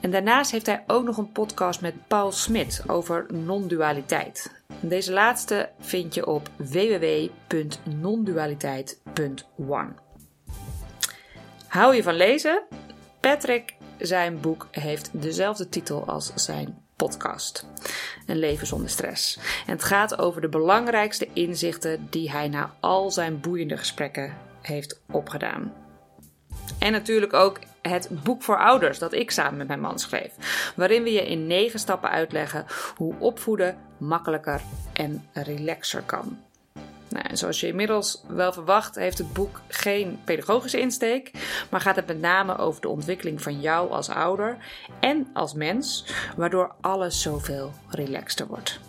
En daarnaast heeft hij ook nog een podcast met Paul Smit over non-dualiteit. Deze laatste vind je op www.nondualiteit.one. Hou je van lezen? Patrick, zijn boek heeft dezelfde titel als zijn podcast. Een leven zonder stress. En het gaat over de belangrijkste inzichten die hij na al zijn boeiende gesprekken heeft opgedaan. En natuurlijk ook het boek voor ouders dat ik samen met mijn man schreef. Waarin we je in negen stappen uitleggen hoe opvoeden makkelijker en relaxer kan. Nou, en zoals je inmiddels wel verwacht, heeft het boek geen pedagogische insteek, maar gaat het met name over de ontwikkeling van jou als ouder en als mens, waardoor alles zoveel relaxter wordt.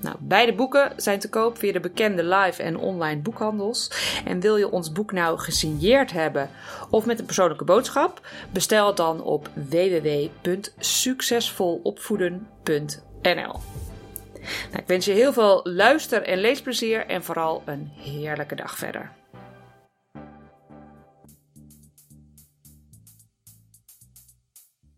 Nou, beide boeken zijn te koop via de bekende live en online boekhandels. En wil je ons boek nou gesigneerd hebben of met een persoonlijke boodschap? Bestel het dan op www.succesvolopvoeden.nl. Nou, ik wens je heel veel luister- en leesplezier en vooral een heerlijke dag verder.